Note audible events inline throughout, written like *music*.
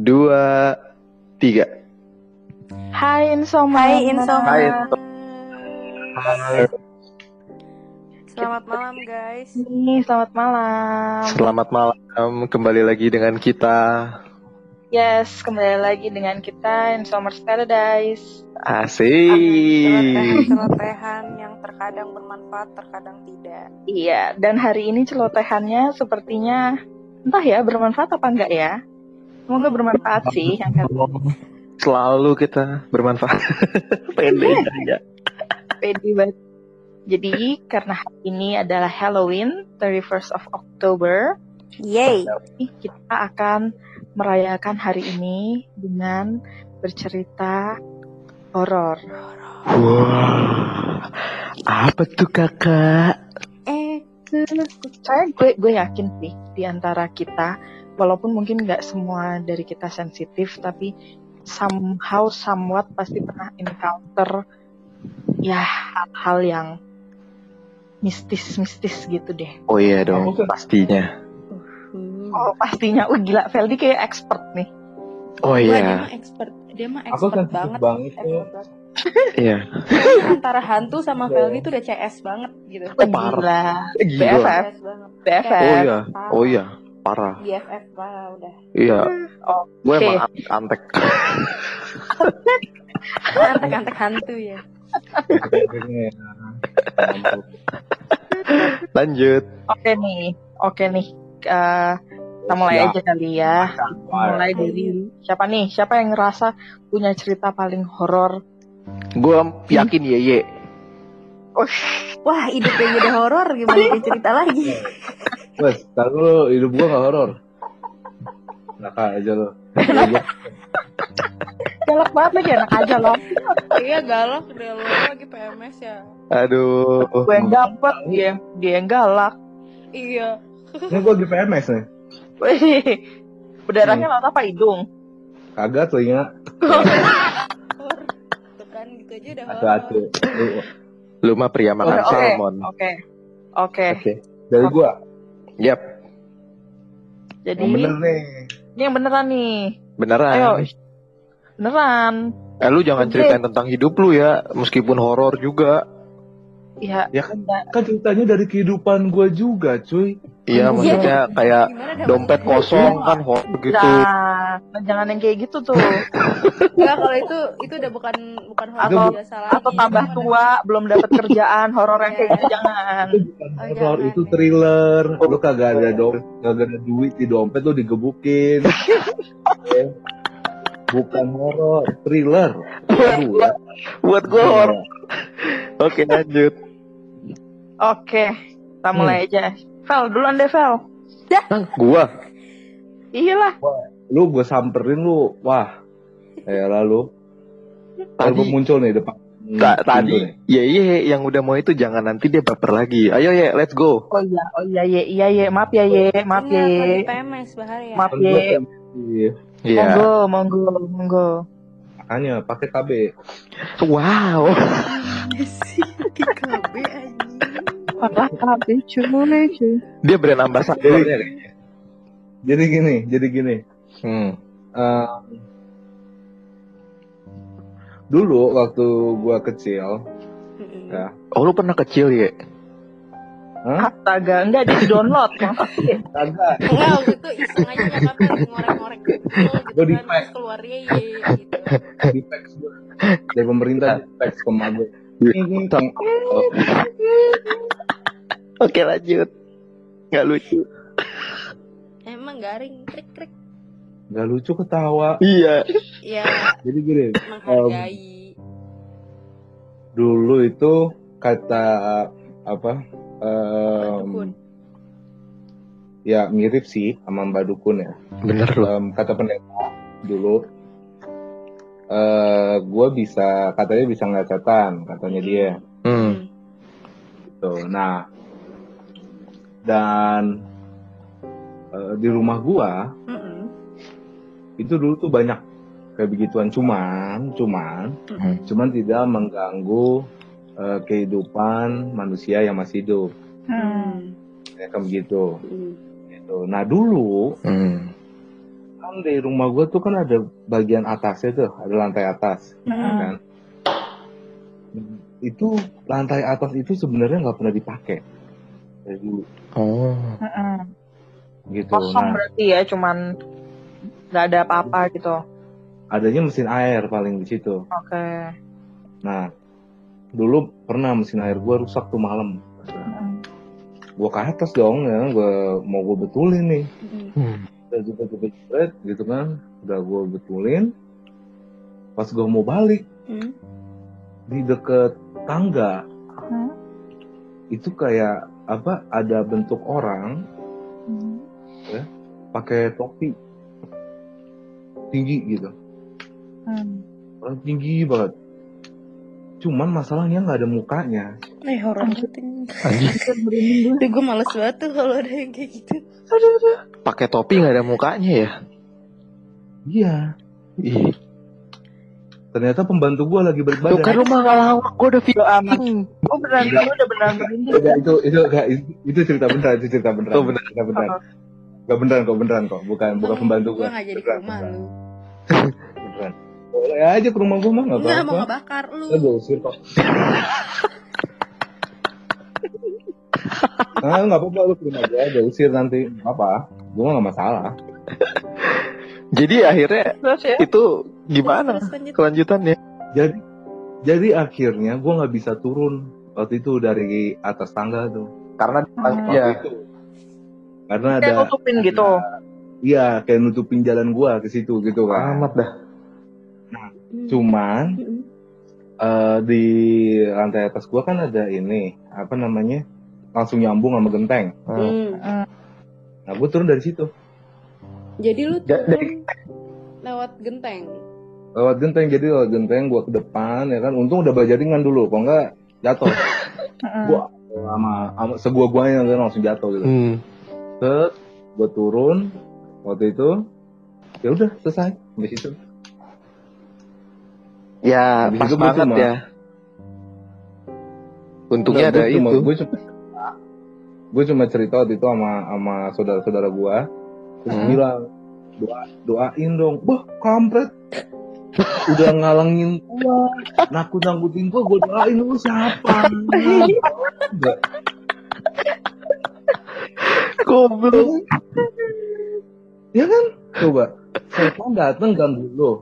Dua, tiga. Hai Insomar. Hai Insomar. Hai. Selamat malam guys. Selamat malam. Selamat malam, kembali lagi dengan kita. Yes, kembali lagi dengan kita Insomers Paradise. Asik. Celotehan yang terkadang bermanfaat, terkadang tidak. Iya, dan hari ini celotehannya sepertinya entah ya bermanfaat apa enggak ya. Semoga bermanfaat sih yang Selalu kita bermanfaat. *laughs* Pede aja. pede banget. Jadi karena hari ini adalah Halloween, 31st of October, Yay. kita akan merayakan hari ini dengan bercerita horor. Wah, apa tuh kakak? Eh, saya gue gue yakin sih di antara kita walaupun mungkin nggak semua dari kita sensitif tapi somehow somewhat pasti pernah encounter ya hal-hal yang mistis-mistis gitu deh. Oh iya dong, pastinya. Oh pastinya, oh gila Feldi kayak expert nih. Oh iya, mah expert. Dia mah Aku expert sensitif banget. banget ya. Expert banget. iya. Antara hantu sama Veldy tuh udah CS banget gitu. Oh, parah. gila. BFF. CS banget. BFF. Oh iya, Parah. oh iya, parah. BFF parah udah. Iya, Oh, gue emang antek- antek. Antek-antek hantu ya. Lanjut. Oke nih, oke nih. Eh, kita mulai Siap. aja kali ya. Mulai dari siapa nih? Siapa yang ngerasa punya cerita paling horor? Gue yakin ye ye. Oh, *laughs* Wah, hidupnya udah horor gimana dia cerita lagi? *laughs* Wes, tar lu hidup gua gak horor. Nakal aja lu. *laughs* galak banget lagi anak aja loh. iya galak deh lo lagi PMS ya. Aduh. Gue yang dapet, dia, dia yang galak. Iya. Ini gua di PMS nih. *laughs* Wih, berdarahnya lewat apa hidung? Kagak telinga. Tuh kan gitu aja udah horor. Hati-hati. Lu- Lu mah pria makan Oke, salmon. Oke, oke. Oke. Dari gua. Yap, Jadi Yang bener nih. ini yang beneran nih. beneran. Ayo, beneran. Eh lu jangan Oke. ceritain tentang hidup lu ya, meskipun horor juga. Ya, Ya kan, enggak. kan ceritanya dari kehidupan gua juga, cuy. Iya, Iya. maksudnya kayak Gimana dompet kosong kan horor gitu. Nah, jangan yang kayak gitu tuh. *laughs* Enggak, kalau itu itu udah bukan bukan horor Atau- biasa lagi. Atau tambah tua, belum dapat kerjaan, horor yang kayak gitu jangan. Itu bukan Oh, horor, jangan. itu thriller. Lu kagak ada dom, kagak ada duit di dompet lu digebukin. Ya. *laughs* bukan horor, thriller. Aduh, ya. Buat gue horor. Oke, lanjut. Oke, kita mulai aja. Vel, duluan deh Vel. Hah, gua. Iyalah. Lu gue samperin lu, wah. Ya lalu. Tadi muncul nih depan. ta- pintu tadi nih. ya iya yang udah mau itu jangan nanti dia baper lagi. Ayo ya, let's go. Oh iya, oh iya, iya, iya, iya. Maaf ya, ye, maaf Ingat, lagi ya. PMS bahaya. Maaf gua ye. Iya. Iya. Monggo, monggo, monggo. Makanya pakai KB. Wow. *laughs* sih KB anjing. Parah kabeh cuy, cuy. Dia brand ambassador ya kayaknya. Jadi gini, jadi gini. Hmm. Eh, dulu waktu gua kecil, ya. Oh, lu pernah kecil ya? Hah? Astaga, enggak di download. Kagak. Enggak, waktu itu iseng aja lagi ngorek-ngorek gitu, gitu Gua di kan, terus keluarnya ye gitu. Di fax gua. Dari pemerintah di fax ke gua. Ini tang- oh, Oke, lanjut. Nggak lucu. Emang garing, krik-krik. Gak lucu ketawa. Iya. Ya, *laughs* Jadi gini, menghargai. dulu itu kata apa? em, Dukun. ya mirip sih sama Mbak Dukun ya. Bener loh. Em, kata pendeta dulu eh gue bisa katanya bisa ngeliat setan katanya dia Hmm. gitu nah dan eh, di rumah gua Mm-mm. itu dulu tuh banyak kayak begituan cuman cuman Hmm. cuman tidak mengganggu eh, kehidupan manusia yang masih hidup Hmm. ya kan begitu Hmm. gitu nah dulu Hmm. kan di rumah gue tuh kan ada bagian atasnya tuh ada lantai atas Hmm. kan itu lantai atas itu sebenarnya nggak pernah dipakai dari dulu Oh. Mm-mm. gitu Kosong nah berarti ya, cuman nggak ada apa-apa gitu. adanya mesin air paling di situ Oke. nah dulu pernah mesin air gue rusak tuh malam Mm-mm. gue ke atas dong ya gue mau gue betulin nih Hmm. Hmm. udah juga jepret jepret gitu kan udah gue betulin pas gue mau balik Hmm. di deket tangga Hmm. itu kayak apa ada bentuk orang Hmm. pakai topi tinggi gitu Hmm. orang tinggi banget cuman masalahnya nggak ada mukanya Eh horor banget gue males banget tuh kalau ada yang kayak gitu. Pakai topi nggak ada mukanya ya? iya Ih. Ternyata pembantu gue lagi balik Tuh kan lu mah lawak, gua udah amat. feeling. Oh beneran, Enggak. lu udah beneran berhenti. Enggak, itu itu enggak, itu, itu cerita beneran itu cerita beneran Oh, beneran. cerita beneran Gak beneran kok beneran kok bukan bukan pembantu gue gue gak jadi ke beneran, rumah lu. beneran. boleh aja ke rumah gue mah nggak Enggak mau apa-apa ngebakar lu. Saya gue usir kok *laughs* Nah, nggak apa-apa lu ke rumah gue aja usir nanti apa gue nggak masalah Jadi akhirnya Terus ya? itu gimana Terus lanjut. kelanjutannya? jadi jadi akhirnya gue nggak bisa turun waktu itu dari atas tangga tuh Karena Hmm. waktu ya itu karena Kayak ada nutupin gitu. iya kayak nutupin jalan gue ke situ gitu kan amat dah. Hmm. cuman Hmm. eh, di lantai atas gua kan ada ini apa namanya langsung nyambung sama genteng Hmm. Hmm. nah gue turun dari situ Jadi lu turun lewat genteng. lewat genteng jadi lewat genteng gua ke depan ya kan untung udah bajaringan dulu kok enggak jatuh *laughs* gua sama, sama segua guanya kan langsung jatuh gitu Hmm. set gua turun waktu itu ya udah selesai di situ Ya Habis pas itu banget cuma- ya. Untungnya ada itu. gue cuma gue cuma cerita waktu itu sama sama saudara-saudara gua terus Hmm. bilang doa doain dong wah kampret udah ngalangin gua nakut nakutin gua gua doain lu siapa. Goblok. ya kan coba setan dateng ganggu lu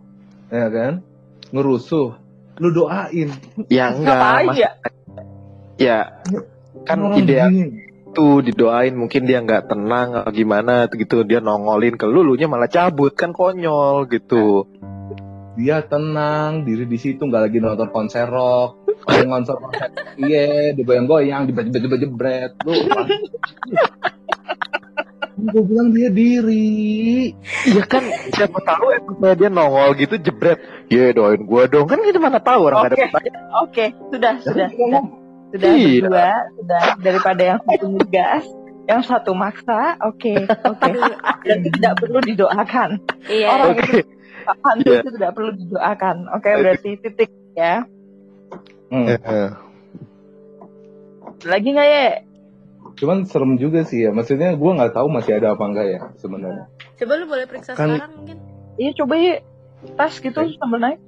ya kan ngerusuh lu doain Ya enggak, Mas. ya? Ya kan ideal tuh didoain mungkin dia nggak tenang atau gimana gitu dia nongolin ke lu, lunya malah cabut kan konyol gitu. dia tenang diri di situ nggak lagi nonton konser rock lagi konser konser *laughs* iya digoyang-goyang dibet-bet jebret lu gue bilang dia diri Iya kan siapa tahu emang dia nongol gitu jebret. Ya doain gua dong kan kita mana tahu orang nggak ada pertanyaan. Oke, sudah, sudah, sudah. Sudah Iya. berdua, sudah daripada yang satu ngegas, yang satu maksa. Oke, oke. Dan tidak perlu didoakan. Iya. Orang Oke. itu hantu Iya. itu tidak perlu didoakan. Oke, berarti titik ya. Hmm. Heeh. Lagi nggak ya? cuman serem juga sih ya maksudnya gue nggak tahu masih ada apa enggak ya sebenarnya Coba lu boleh periksa Kan- sekarang mungkin. Iya, coba ya. Tas gitu sambil naik.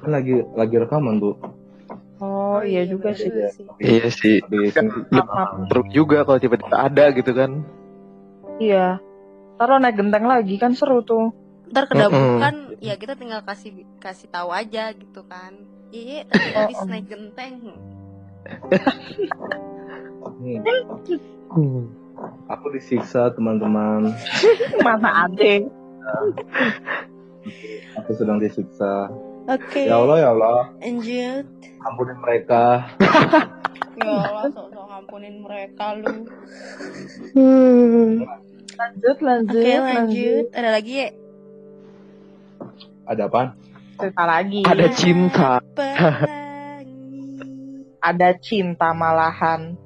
kan lagi lagi rekaman bu Oh, iya juga sih. Iya sih. Kan juga kalau tiba-tiba ada gitu kan. Iya. Taruh naik genteng lagi kan seru tuh. Ntar kedabukan, ya kita tinggal kasih kasih tahu aja gitu kan. Iya, tadi *laughs* Oh, habis oh. naik genteng. nih, aku disiksa teman-teman *laughs* Mana ada? aku sedang disiksa Oke. ya Allah ya Allah Lanjut. ampunin mereka *laughs* Ya Allah, sok-sok ngampunin mereka lu. Lanjut, lanjut, Oke, lanjut. Ada lagi ya? ada apa Cerita lagi. Ada cinta. Ada cinta malahan.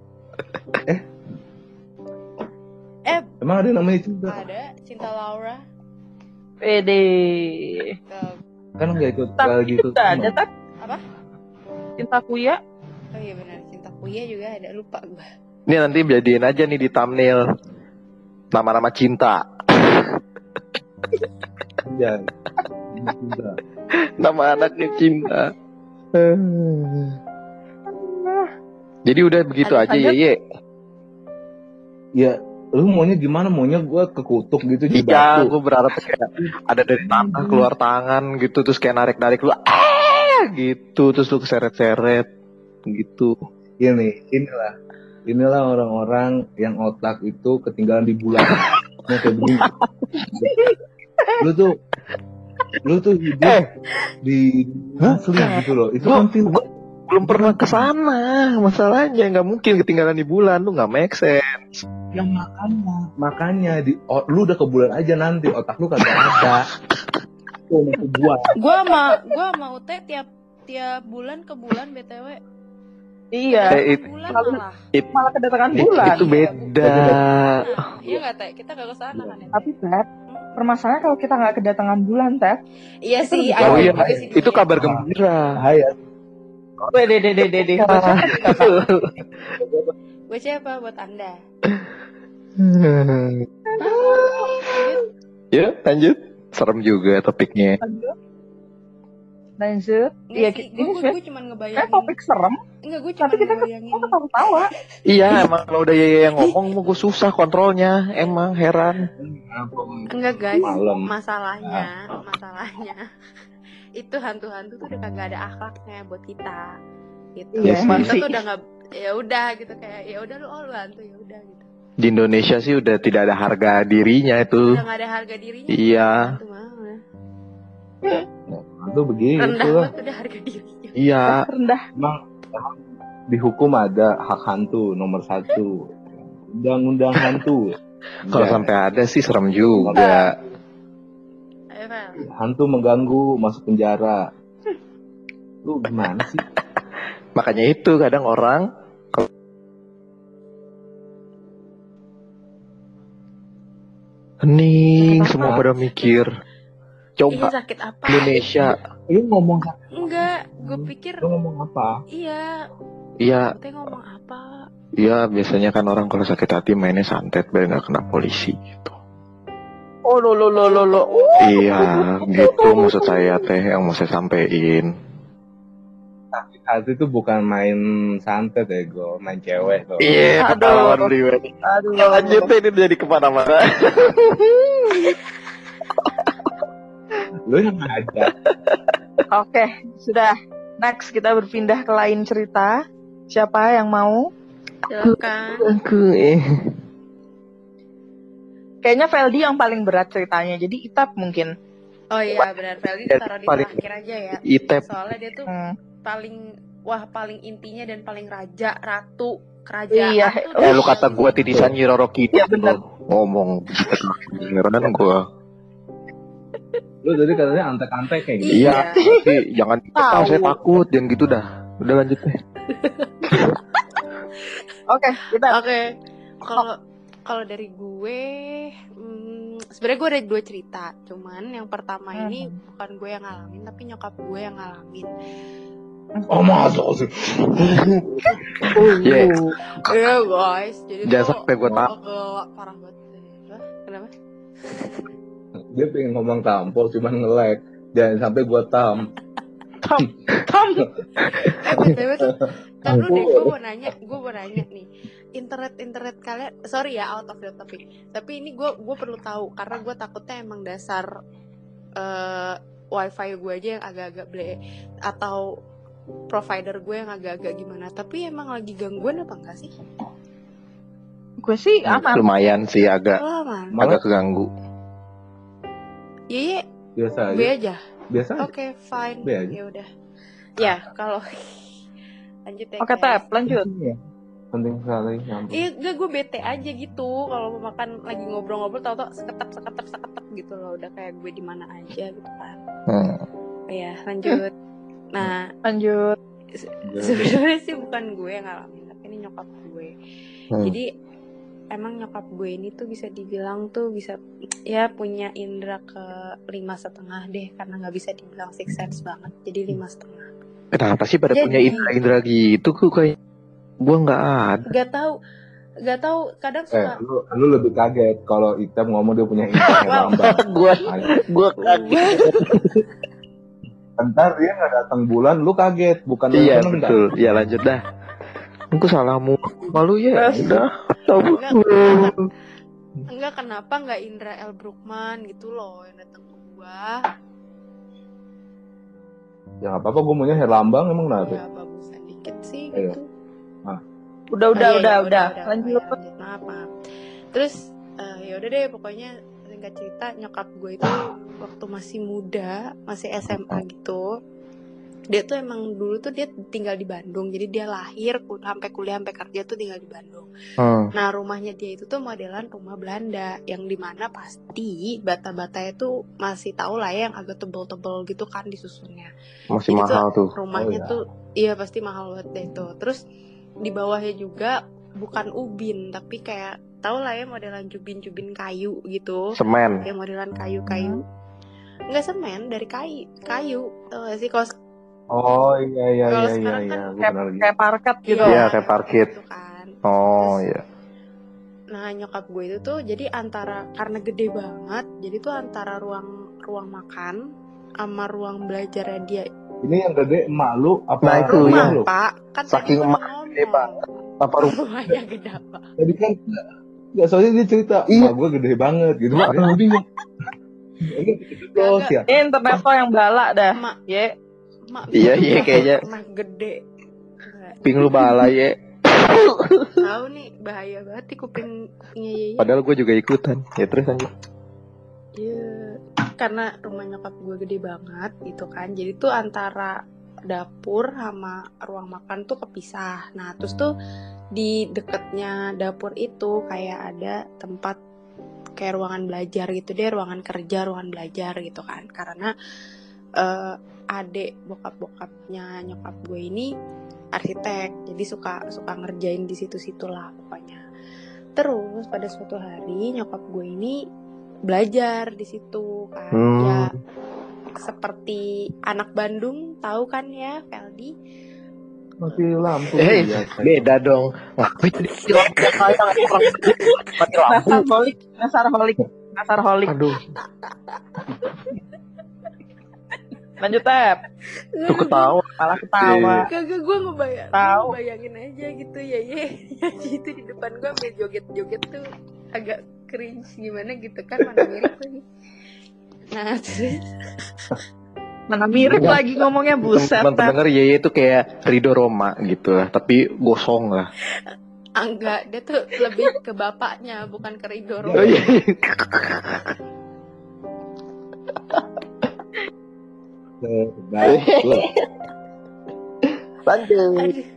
emang ada yang namanya cinta Ada cinta Laura. Pede. Tuh. Kan nggak ikut Tapi gitu ada tak? Apa? Cinta kuya. Oh iya benar, cinta kuya juga ada lupa gua. Ini nanti jadiin aja nih di thumbnail nama-nama cinta. Ya. Cinta. Nama anaknya cinta. Jadi udah begitu Lanjut, aja ya. Ya, lu maunya gimana? Maunya gua kekutuk gitu di Iya, batu. gue berharap kayak ada dari tangan keluar tangan gitu terus kayak narik-narik lu ah gitu terus lu seret-seret gitu. Ini, inilah. Inilah orang-orang yang otak itu ketinggalan di bulan. *laughs* Yang kayak begini. Lu tuh lu tuh hidup Eh. di asli gitu loh. Itu Gua- kan film. gua belum pernah ke sana masalahnya nggak mungkin ketinggalan di bulan lu nggak make sense yang makanya makanya di o- lu udah ke bulan aja nanti otak lu kagak ada tuh maksud gua Gua sama gua sama Ute tiap tiap bulan ke bulan BTW. Iya. Eh, it- bulan Lalu- malah. Malah kedatangan It- bulan. itu beda Nah, iya nggak Teh? Kita gak ke sana kan ya? Tapi Ted, permasalahannya kalau kita nggak kedatangan bulan, Ted. Iya sih, Oh, iya. sih itu kabar gembira bahaya Weh, deh, deh, deh, deh, deh. *laughs* Buat siapa? Buat Anda. *laughs* ya lanjut serem juga topiknya Lanjut. Iya, gue sih gue cuma kayak ngebayangin. topik serem, Enggak, gue cuma tapi kita kan ngebayangin. kok ketawa-tawa. iya emang kalau udah Yaya yang ngomong mau gue susah kontrolnya emang heran Enggak guys, Malam. masalahnya, masalahnya *laughs* itu hantu-hantu tuh udah kagak ada akhlaknya buat kita. Gitu. Iya, emang kita tuh udah nggak ya udah gitu kayak ya udah lu oh lu hantu ya udah gitu. di Indonesia sih udah tidak ada harga dirinya itu. Udah ada harga dirinya. Iya. Itu begitu Rendah lah banget udah harga dirinya. iya. Rendah. emang di hukum ada hak hantu nomor satu. Undang-undang hantu. Kalau sampai ada sih serem juga. Hantu mengganggu masuk penjara. Lu gimana sih makanya itu kadang orang hening semua pada mikir Iya coba sakit apa? Indonesia lu ngomong Enggak, gue pikir lu ngomong apa iya. iya ngomong apa? iya biasanya kan orang kalau sakit hati mainnya santet biar nggak kena polisi gitu Oh, lo, lo, lo, lo, lo. iya gitu maksud saya teh yang mau saya sampein hati itu bukan main santet ya gue main cewek tuh iya Aduh. ketahuan Aduh. lanjut deh, ini jadi ke mana-mana *laughs* lu yang ngajak Oke, sudah. Next kita berpindah ke lain cerita. Siapa yang mau? Silakan. aku eh Kayaknya Feldi yang paling berat ceritanya. Jadi Itap mungkin. Oh iya benar Feldi taruh di paling- terakhir aja ya. itep Soalnya dia tuh Hmm. Paling wah paling intinya dan paling raja ratu kerajaan Iya. tuh eh lu kata gua titisan Kidul Iya, bener. ngomong beneran gua lu tadi katanya antek-antek kayak gitu Iya. tapi jangan *laughs* Tahu. ah, saya takut jangan gitu dah udah lanjut deh *laughs* Oke, kita Oke, kalau kalau dari gue, hmm, sebenarnya gue ada dua cerita. Cuman yang pertama ini bukan gue yang ngalamin, tapi nyokap gue yang ngalamin. Oh masa sih Iya. Iya guys, jadi Jangan tuh sampai gue tak parah banget. Kenapa? dia pengen ngomong tampol cuman nge-lag. Jangan sampai gua tam. Tom, Tom. Eh btw tuh, kan lu deh, gue mau nanya, gue mau nanya nih, internet internet kalian, sorry ya out of the topic, tapi ini gue gue perlu tahu karena gue takutnya emang dasar eh wifi gue aja yang agak-agak ble atau provider gue yang agak-agak gimana, tapi emang lagi gangguan apa enggak sih? Gue sih aman. lumayan sih agak Oh aman, agak keganggu iya iya, biasa aja aja, biasa aja oke fine, B aja. ya udah, ya kalau *laughs* lanjut ya Oke, guys. Tep, lanjut. Iya. penting sekali ya. Iya, enggak gue bete aja gitu kalau mau makan lagi ngobrol-ngobrol tau-tau seketap seketap seketap gitu loh udah kayak gue di mana aja gitu kan. hmm. Iya, lanjut. Nah, Lanjut. se- sebenarnya sih bukan gue yang ngalamin, tapi ini nyokap gue. Hmm. Jadi emang nyokap gue ini tuh bisa dibilang tuh bisa ya punya indera ke lima setengah deh karena nggak bisa dibilang six sense banget jadi lima setengah kenapa sih pada Jadi- punya indra indra gitu kok kayak gua nggak ada nggak tahu nggak tahu kadang Eh, suka lu, lu lebih kaget kalau Item ngomong dia punya Instagram lambang. *laughs* gua Ayo. gua kaget. Ntar dia nggak datang bulan, lu kaget, bukan Iya betul. Iya lanjut dah. Aku salahmu. Malu ya. Terus? Udah. Tahu. Enggak. enggak kenapa nggak Indra L Brookman gitu loh yang datang ke gua Ya nggak apa-apa, gue maunya Herlambang emang kenapa? ya bagusan dikit sih Ayo. gitu Udah, Oh, udah, iya, udah, iya, udah. Oh, Lanjut. iya, lanjut. Maaf, maaf. Terus eh, ya udah deh pokoknya singkat cerita nyokap gue itu waktu masih muda, masih SMA gitu. Dia tuh emang dulu tuh dia tinggal di Bandung. Jadi dia lahir sampai kuliah sampai kerja tuh tinggal di Bandung. Hmm. Nah, rumahnya dia itu tuh modelan rumah Belanda yang di mana pasti bata-batanya tuh masih tahu lah ya yang agak tebel-tebel gitu kan disusunnya Masih Jadi mahal tuh. rumahnya Oh, iya. tuh iya pasti mahal banget deh tuh terus di bawahnya juga bukan ubin tapi kayak tau lah ya modelan jubin-jubin kayu gitu Semen. ya modelan kayu-kayu nggak semen dari kayu kayu tau gak sih kalau Oh iya iya iya iya sekarang iya, kan gue Kayak, kayak parket gitu. Iya, kayak parkit. gitu kan Oh Terus- iya. nah nyokap gue itu tuh jadi antara karena gede banget jadi tuh antara ruang ruang makan sama ruang belajarnya dia Ini yang gede emak lu apa Nah, itu rumah yang- lu? pak kan Saking emak gede banget. Apa *laughs* rumah? rumahnya gede apa Tadi kan nggak soalnya dia cerita, Iya. gue gede banget gitu. Makanya gue bingung. Ini terus ya. Ini internet lo yang balak dah. emak Ye. Mak, Iya, iya, kayaknya. Mah gede. Ping lu bala ya. tahu nih bahaya banget di kuping kupingnya Yeye. Padahal gue juga ikutan. Ya terus lanjut. Iya. Karena rumah nyokap gue gede banget gitu kan. Jadi tuh antara dapur sama ruang makan tuh kepisah. Nah, terus tuh di deketnya dapur itu kayak ada tempat kayak ruangan belajar gitu deh, ruangan kerja, ruangan belajar gitu kan. Karena eh adik bokap-bokapnya nyokap gue ini arsitek, jadi suka suka ngerjain di situ-situ lah pokoknya. Terus pada suatu hari nyokap gue ini belajar di situ kan, Hmm. ya seperti anak Bandung tahu kan ya Feldi Mati lampu. Eh, biasa. Beda dong. Ngapain jadi silang kayak orang mati lampu. Nasar holik, nasar holik, nasar holik. Aduh, Lanjut Tep. tuh ketawa. Malah ketawa. Kagak gue ngebayang, Tahu. ngebayangin aja gitu ya ye *laughs* Nyanyi itu di depan gue ambil joget-joget tuh agak cringe gimana gitu kan mana mirip lagi Nah terus Mana mirip lagi ngomongnya buset Teman Tep. denger Yeye itu kayak Rido Roma gitu lah, tapi gosong lah. ah, enggak dia tuh lebih ke bapaknya bukan ke Ridho Roma. Oh iya. Lanjut. Aduh,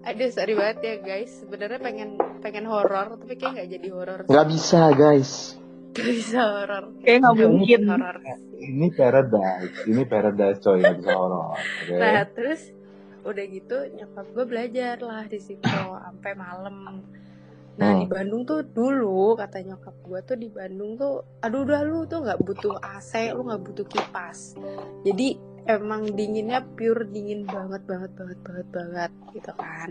aduh sorry banget ya guys. Sebenarnya pengen pengen horor tapi kayak nggak jadi horor. Nggak bisa guys. Gak bisa horor. Kayak nggak mungkin. horor. Ini paradise, ini paradise coy, nggak bisa horor. Oke. Nah terus udah gitu nyokap gue belajar lah di situ sampai malam. Nah Hmm. di Bandung tuh dulu kata nyokap gue tuh di Bandung tuh, aduh udah lu tuh nggak butuh AC, lu nggak butuh kipas. Jadi emang dinginnya pure dingin banget banget banget banget banget gitu kan.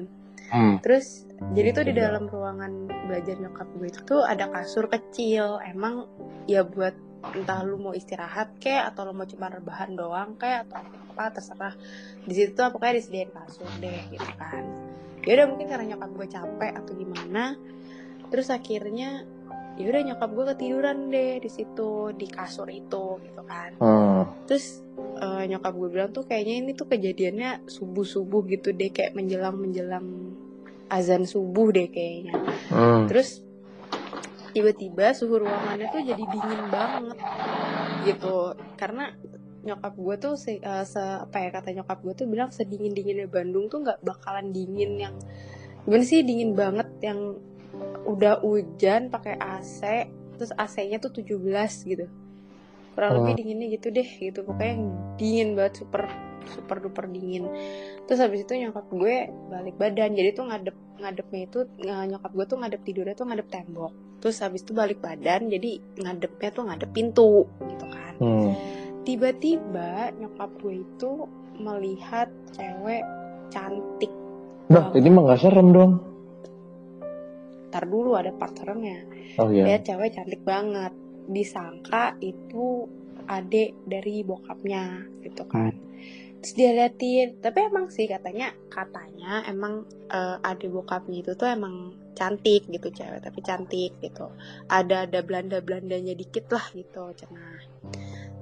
Hmm. Terus jadi tuh di Iya. dalam ruangan belajar nyokap gue itu tuh ada kasur kecil. Emang ya buat entah lu mau istirahat kayak atau lu mau cuma rebahan doang kayak atau apa terserah. Di situ tuh pokoknya disediain kasur deh gitu kan. Ya udah mungkin karena nyokap gue capek atau gimana. Terus akhirnya ya udah nyokap gue ketiduran deh di situ di kasur itu gitu kan Hmm. terus eh, nyokap gue bilang tuh kayaknya ini tuh kejadiannya subuh subuh gitu deh kayak menjelang menjelang azan subuh deh kayaknya. Hmm. terus tiba-tiba suhu ruangannya tuh jadi dingin banget gitu. Karena nyokap gue tuh se, eh, se- apa ya kata nyokap gue tuh bilang sedingin dinginnya Bandung tuh nggak bakalan dingin yang gimana sih dingin banget yang udah hujan pakai AC terus AC-nya tuh 17 gitu kurang Hmm. lebih dinginnya gitu deh gitu pokoknya yang dingin banget super super duper dingin terus habis itu nyokap gue balik badan jadi tuh ngadep ngadepnya itu ng- nyokap gue tuh ngadep tidurnya tuh ngadep tembok terus habis itu balik badan jadi ngadepnya tuh ngadep pintu gitu kan Hmm. tiba-tiba nyokap gue itu melihat cewek cantik Nah, ini mah nggak serem dong. tar dulu ada part seremnya Oh iya. lihat cewek cantik banget disangka itu adik dari bokapnya gitu kan. Terus dia liatin tapi emang sih katanya katanya emang eh, adik bokapnya itu tuh emang cantik gitu cewek tapi cantik gitu. Ada ada belanda belandanya dikit lah gitu cenah.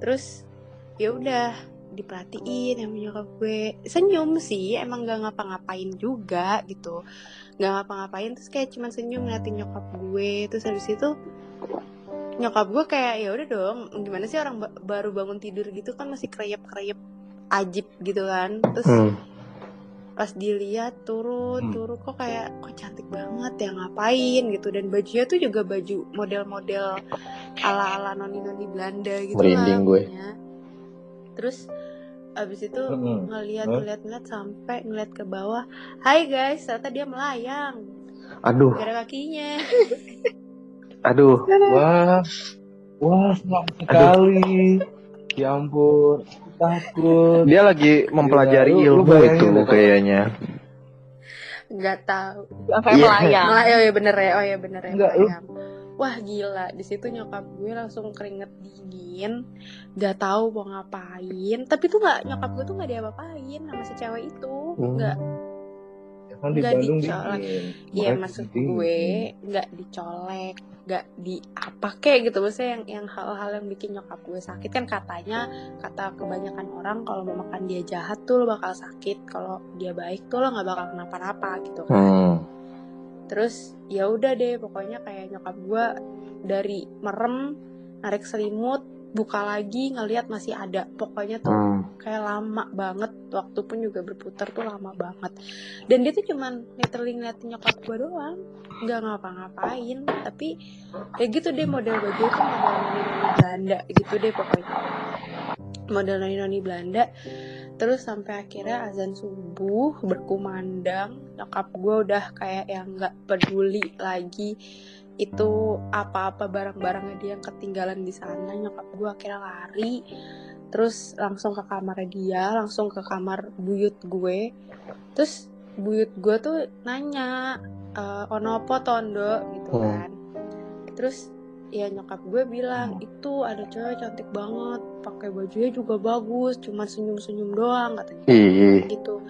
Terus ya udah diperhatiin sama nyokap gue. Senyum sih emang gak ngapa-ngapain juga gitu. Nggak ngapa-ngapain terus kayak cuman senyum ngeliatin nyokap gue. Terus habis itu nyokap gue kayak ya udah dong gimana sih orang ba- baru bangun tidur gitu kan masih kreyep kreyep ajib gitu kan terus Hmm. pas dilihat turun Hmm. turun kok kayak kok cantik banget ya ngapain gitu dan bajunya tuh juga baju model-model ala ala noni noni Belanda gitu Merinding lah gue. terus abis itu Mm-mm. ngeliat Hah? ngeliat ngeliat sampai ngeliat ke bawah Hai guys ternyata dia melayang Aduh, gara kakinya *laughs* aduh. Wah, wah selamat sekali. Ya ampun, aku takut. Dia lagi mempelajari Gila, lu- lu ilmu itu kalau- kayaknya. nggak tahu Sampai Iya. melayang. Melayang, oh ya bener ya oh ya bener ya Enggak, lu- wah gila di situ nyokap gue langsung keringet dingin nggak tahu mau ngapain tapi tuh nggak nyokap gue tuh nggak diapa-apain sama si cewek itu Hmm. nggak Ya kan di Bandung dicolek. dingin. Iya maksud dingin. gue nggak dicolek, nggak di apa kayak gitu maksudnya yang yang hal-hal yang bikin nyokap gue sakit kan katanya kata kebanyakan orang kalau mau makan dia jahat tuh lo bakal sakit, kalau dia baik tuh lo nggak bakal kenapa-napa gitu kan. Hmm. Terus ya udah deh pokoknya kayak nyokap gue dari merem narik selimut buka lagi ngelihat masih ada. Pokoknya tuh Hmm. kayak lama banget. Waktu pun juga berputar tuh lama banget. Dan dia tuh cuman literally ngeliatin nyokap gue doang. Nggak ngapa-ngapain. Tapi kayak gitu deh model baju itu model noni-noni Belanda gitu deh pokoknya. Model noni-noni Belanda. Terus sampai akhirnya azan subuh berkumandang. Nyokap gue udah kayak yang nggak peduli lagi itu apa-apa barang-barangnya dia yang ketinggalan di sana nyokap gue akhirnya lari. Terus langsung ke kamar dia langsung ke kamar buyut gue. Terus buyut gue tuh nanya e, ono apa tondo? gitu Hmm. kan. Terus ya nyokap gue bilang itu ada cewek cantik banget pakai bajunya juga bagus cuman senyum-senyum doang katanya gitu.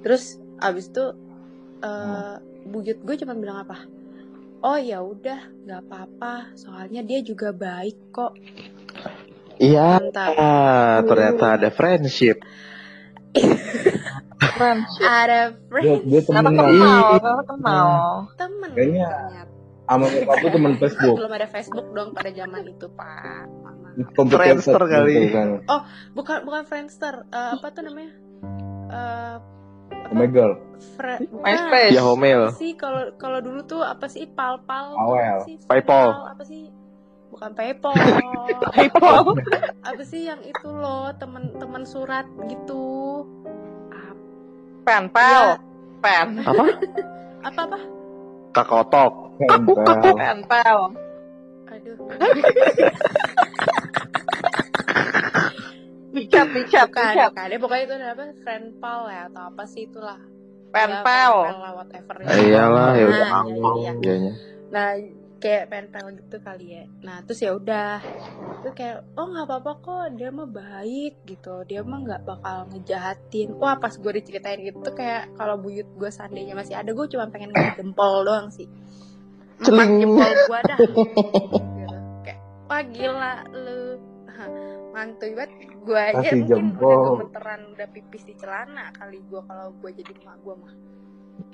Terus abis itu eh buyut gue cuma bilang apa oh ya udah nggak apa-apa soalnya dia juga baik kok Iya, ah, ternyata ada friendship. *laughs* Friendship. ada Dia, friend dia Ternyata temen kenal, ternyata kenal. temen Kayaknya. Sama nyokap lu temen Facebook. belum ada Facebook dong pada zaman itu pak Friendster kali. kan. bukan bukan Friendster Eh, apa tuh namanya apa? Omegle. Fre- MySpace. Ya Homel. sih kalau kalau dulu tuh apa sih pal pal Awel. apa sih Paypal. Pal, apa sih bukan paypal *laughs* Paypal. apa sih yang itu loh temen-temen surat gitu Pen, pel. Pen. Apa? *laughs* apa apa Kakotok. Tempel. Pen, pel. aduh *laughs* Dicat, dicat, *laughs* bukan dicat. bukan. Ya pokoknya itu apa? Friend pal ya atau apa sih itulah. Pen, Ya, pel. pen pal lah whatever Ah, iyalah, ya udah Nah, gampang iya, iya. nah kayak pen pel gitu kali ya. Nah terus ya udah. Itu kayak oh nggak apa-apa kok dia mah baik gitu. Dia mah nggak bakal ngejahatin. Wah pas gue diceritain gitu tuh kayak kalau buyut gue seandainya masih ada gue cuma pengen jempol doang sih. Empat Celing. jempol gue dah gitu. *laughs* kayak wah gila lu mantuy banget gue aja Kasih mungkin jempol. udah gemeteran udah pipis di celana kali gue kalau gue jadi emak gue mah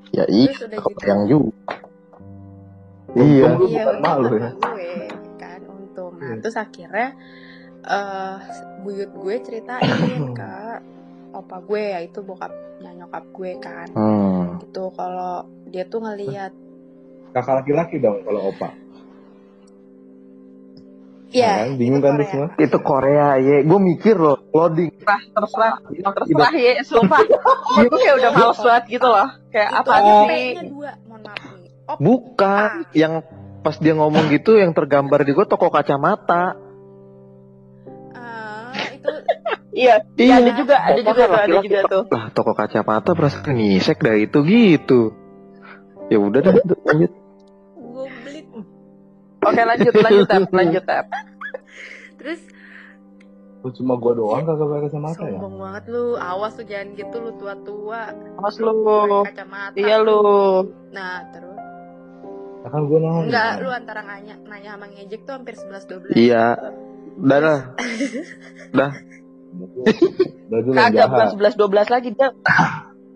Ya iya, gitu yang juga. Untung Iya. iya bukan malu ya. gue kan untung nah Iya. terus akhirnya eh buyut gue ceritain *coughs* ke opa gue yaitu bokapnya nyokap gue kan Hmm. gitu kalau dia tuh ngelihat Kakak laki-laki dong kalau opa. Ya kan? Bingung itu kan Korea. semua? Itu Korea ya. Gue mikir loh, loading. Terserah, terserah. Terserah ya, sumpah. *laughs* Gue kayak udah males banget gitu loh. Kayak apa aja sih? P-nya dua mohon maaf nih op Bukan. Yang pas dia ngomong gitu yang tergambar di gue toko kacamata. eh, itu *laughs* Iya, iya ada juga, ada juga tuh, ada juga tuh. Lah toko kacamata perasaan ngisek dah itu gitu. Ya udah dah lanjut. Oke lanjut lanjut tab lanjut tab. terus Kok cuma gua doang kagak pakai kacamata ya? sombong banget lu awas lu jangan gitu lu tua-tua Mas lu. kacamata Iya lu. nah terus Ya kan gua nanya. enggak lu antara nanya nanya sama ngejek tuh hampir 11 12 Iya. Udah lah. Lu Kagak bukan sebelas dua belas lagi dia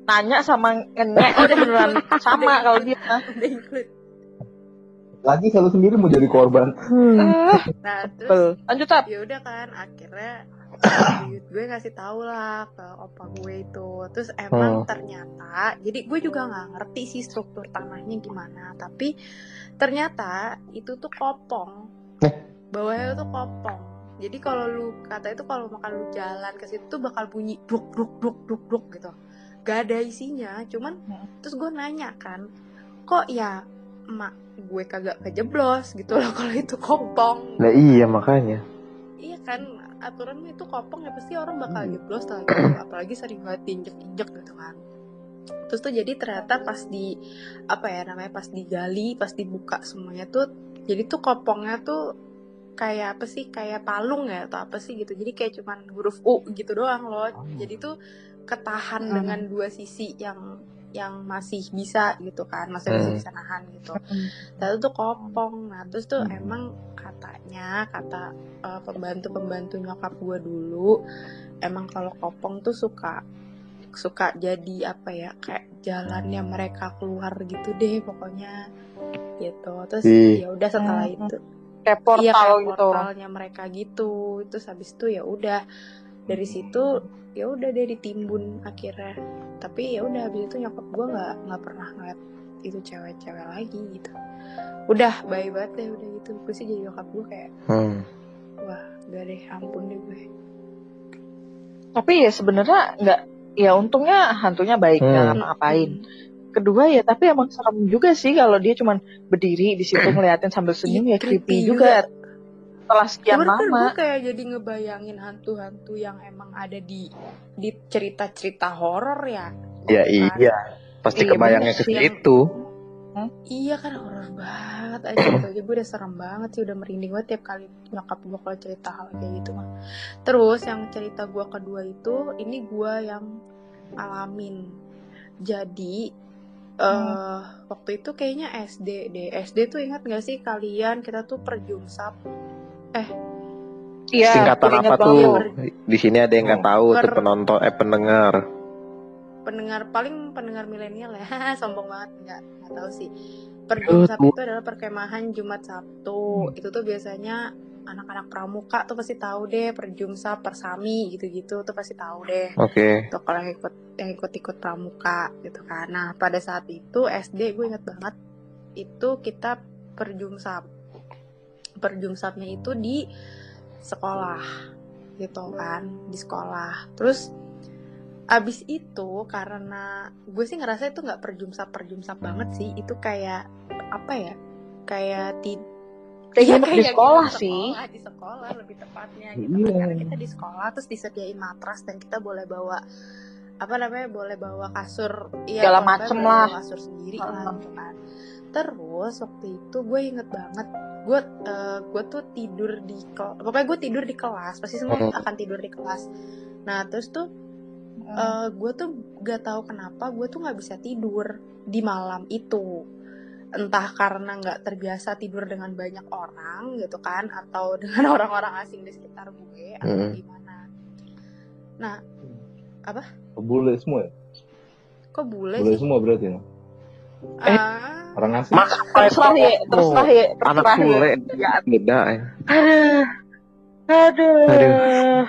nanya sama ngenyek udah beneran sama kalau dia. udah include Lagi selalu sendiri mau jadi korban. Ah, nah terus Betul. Lanjut tab. ya udah kan akhirnya buyut *coughs* gue ngasih tahu lah ke opa gue itu terus emang Hmm. ternyata jadi gue juga nggak ngerti sih struktur tanahnya gimana tapi ternyata itu tuh kopong bawahnya tuh kopong jadi kalau lu kata itu kalau makan lu jalan ke situ tuh bakal bunyi duk duk duk duk duk gitu gak ada isinya cuman Hmm. terus gue nanya kan kok ya emak gue kagak kejeblos gitu loh *laughs* kalau itu kopong Nah iya makanya. Iya kan aturan itu kopong ya pasti orang bakal Hmm. jeblos lah gitu. *clears throat* apalagi sering banget diinjek-injek gitu kan terus tuh jadi ternyata pas di apa ya namanya pas digali pas dibuka semuanya tuh jadi tuh kopongnya tuh kayak apa sih kayak palung ya atau apa sih gitu jadi kayak cuman huruf U gitu doang loh jadi tuh ketahan Hmm. dengan dua sisi yang yang masih bisa gitu kan masih Hmm. bisa nahan gitu Lalu tuh kopong. Nah, terus tuh Hmm. emang katanya kata eh, pembantu-pembantu nyokap gue dulu emang kalau kopong tuh suka suka jadi apa ya kayak jalannya mereka keluar gitu deh pokoknya gitu terus ya udah setelah Hmm. itu Kayak portal iya kayak gitu. portalnya mereka gitu terus habis itu ya udah dari situ ya udah deh ditimbun akhirnya tapi ya udah habis itu nyokap gue nggak nggak pernah ngeliat itu cewek-cewek lagi gitu udah baik banget deh udah gitu gue sih jadi nyokap gue kayak Hmm. wah gak deh ampun deh gue Tapi ya sebenarnya nggak ya untungnya hantunya baik Hmm. nggak ngapa-ngapain. Kedua ya tapi emang serem juga sih kalau dia cuman berdiri di situ ngeliatin sambil senyum Iya, ya creepy creepy juga. Setelah sekian Cuman kan lama. gue kayak jadi ngebayangin hantu-hantu yang emang ada di di cerita-cerita horor ya Ya Gitu kan. iya. Pasti Iya, kebayangnya ke sih. situ. Iya kan horor banget aja gitu gue udah serem banget sih udah merinding banget tiap kali nyokap gue kalau cerita hal kayak gitu mah. Terus yang cerita gue kedua itu ini gue yang alamin. Jadi eh waktu itu kayaknya SD deh. SD tuh ingat gak sih kalian kita tuh perjumsap Iya, Singkatan apa tuh? banget. Di sini ada yang nggak Oh. tahu tuh Per- penonton eh pendengar. pendengar paling pendengar milenial ya *laughs* sombong banget nggak nggak tahu sih perjumsap itu adalah perkemahan Jumat Sabtu itu tuh biasanya anak-anak pramuka tuh pasti tahu deh perjumsap persami gitu-gitu tuh pasti tahu deh Oke. tuh kalau yang ikut yang ikut-ikut pramuka gitu kan nah pada saat itu SD gue inget banget itu kita perjumsap perjumsapnya itu di sekolah gitu kan di sekolah terus abis itu karena gue sih ngerasa itu nggak perjumsap perjumsap banget sih itu kayak apa ya kayak ti Kayak Iya, nginep di kayak sekolah gitu, sih. sekolah, di sekolah lebih tepatnya gitu kan. karena kita di sekolah terus disediain matras dan kita boleh bawa apa namanya boleh bawa kasur iya Segala macem lah. kasur sendiri Heeh. lah gitu kan terus waktu itu gue inget banget gue eh, gue tuh tidur di kel- pokoknya gue tidur di kelas pasti semua Hmm. akan tidur di kelas nah terus tuh Hmm. eh, gue tuh gak tahu kenapa gue tuh nggak bisa tidur di malam itu entah karena nggak terbiasa tidur dengan banyak orang gitu kan atau *laughs* dengan orang-orang asing di sekitar gue atau Hmm. gimana nah Bule semua ya? kok bule Bule sih semua berarti ya? Eh. Ah, Orang asing? Mas, terserah ya, terserah ya, anak terserah ya. bule Ya, beda. ya. aduh, aduh, Aduh.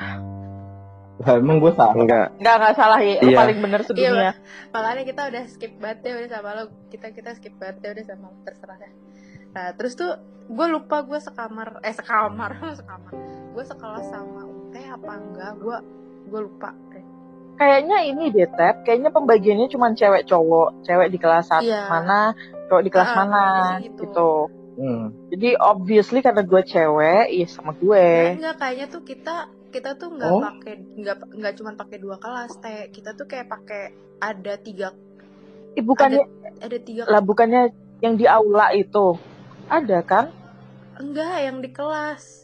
Lah, emang gue salah. Enggak. nggak nggak salah ya, Iya. paling bener sedunia. makanya kita udah skip banget deh udah sama lo kita kita skip banget deh udah sama lo, terserah deh nah terus tuh gue lupa gue sekamar eh sekamar *laughs* sekamar gue sekelas sama Ute apa enggak gue gue lupa deh Kayaknya ini deh, Tep, kayaknya pembagiannya cuma cewek cowok, cewek di kelas satu Iya. mana, cowok di kelas Ah, mana, gitu. gitu. Hmm. Jadi obviously karena gue cewek, iya sama Nah, gue. enggak kayaknya tuh kita kita tuh nggak Oh. pakai nggak nggak cuma pakai dua kelas teh kita tuh kayak pakai ada tiga Eh, bukannya ada tiga lah bukannya yang di aula itu ada kan? enggak yang di kelas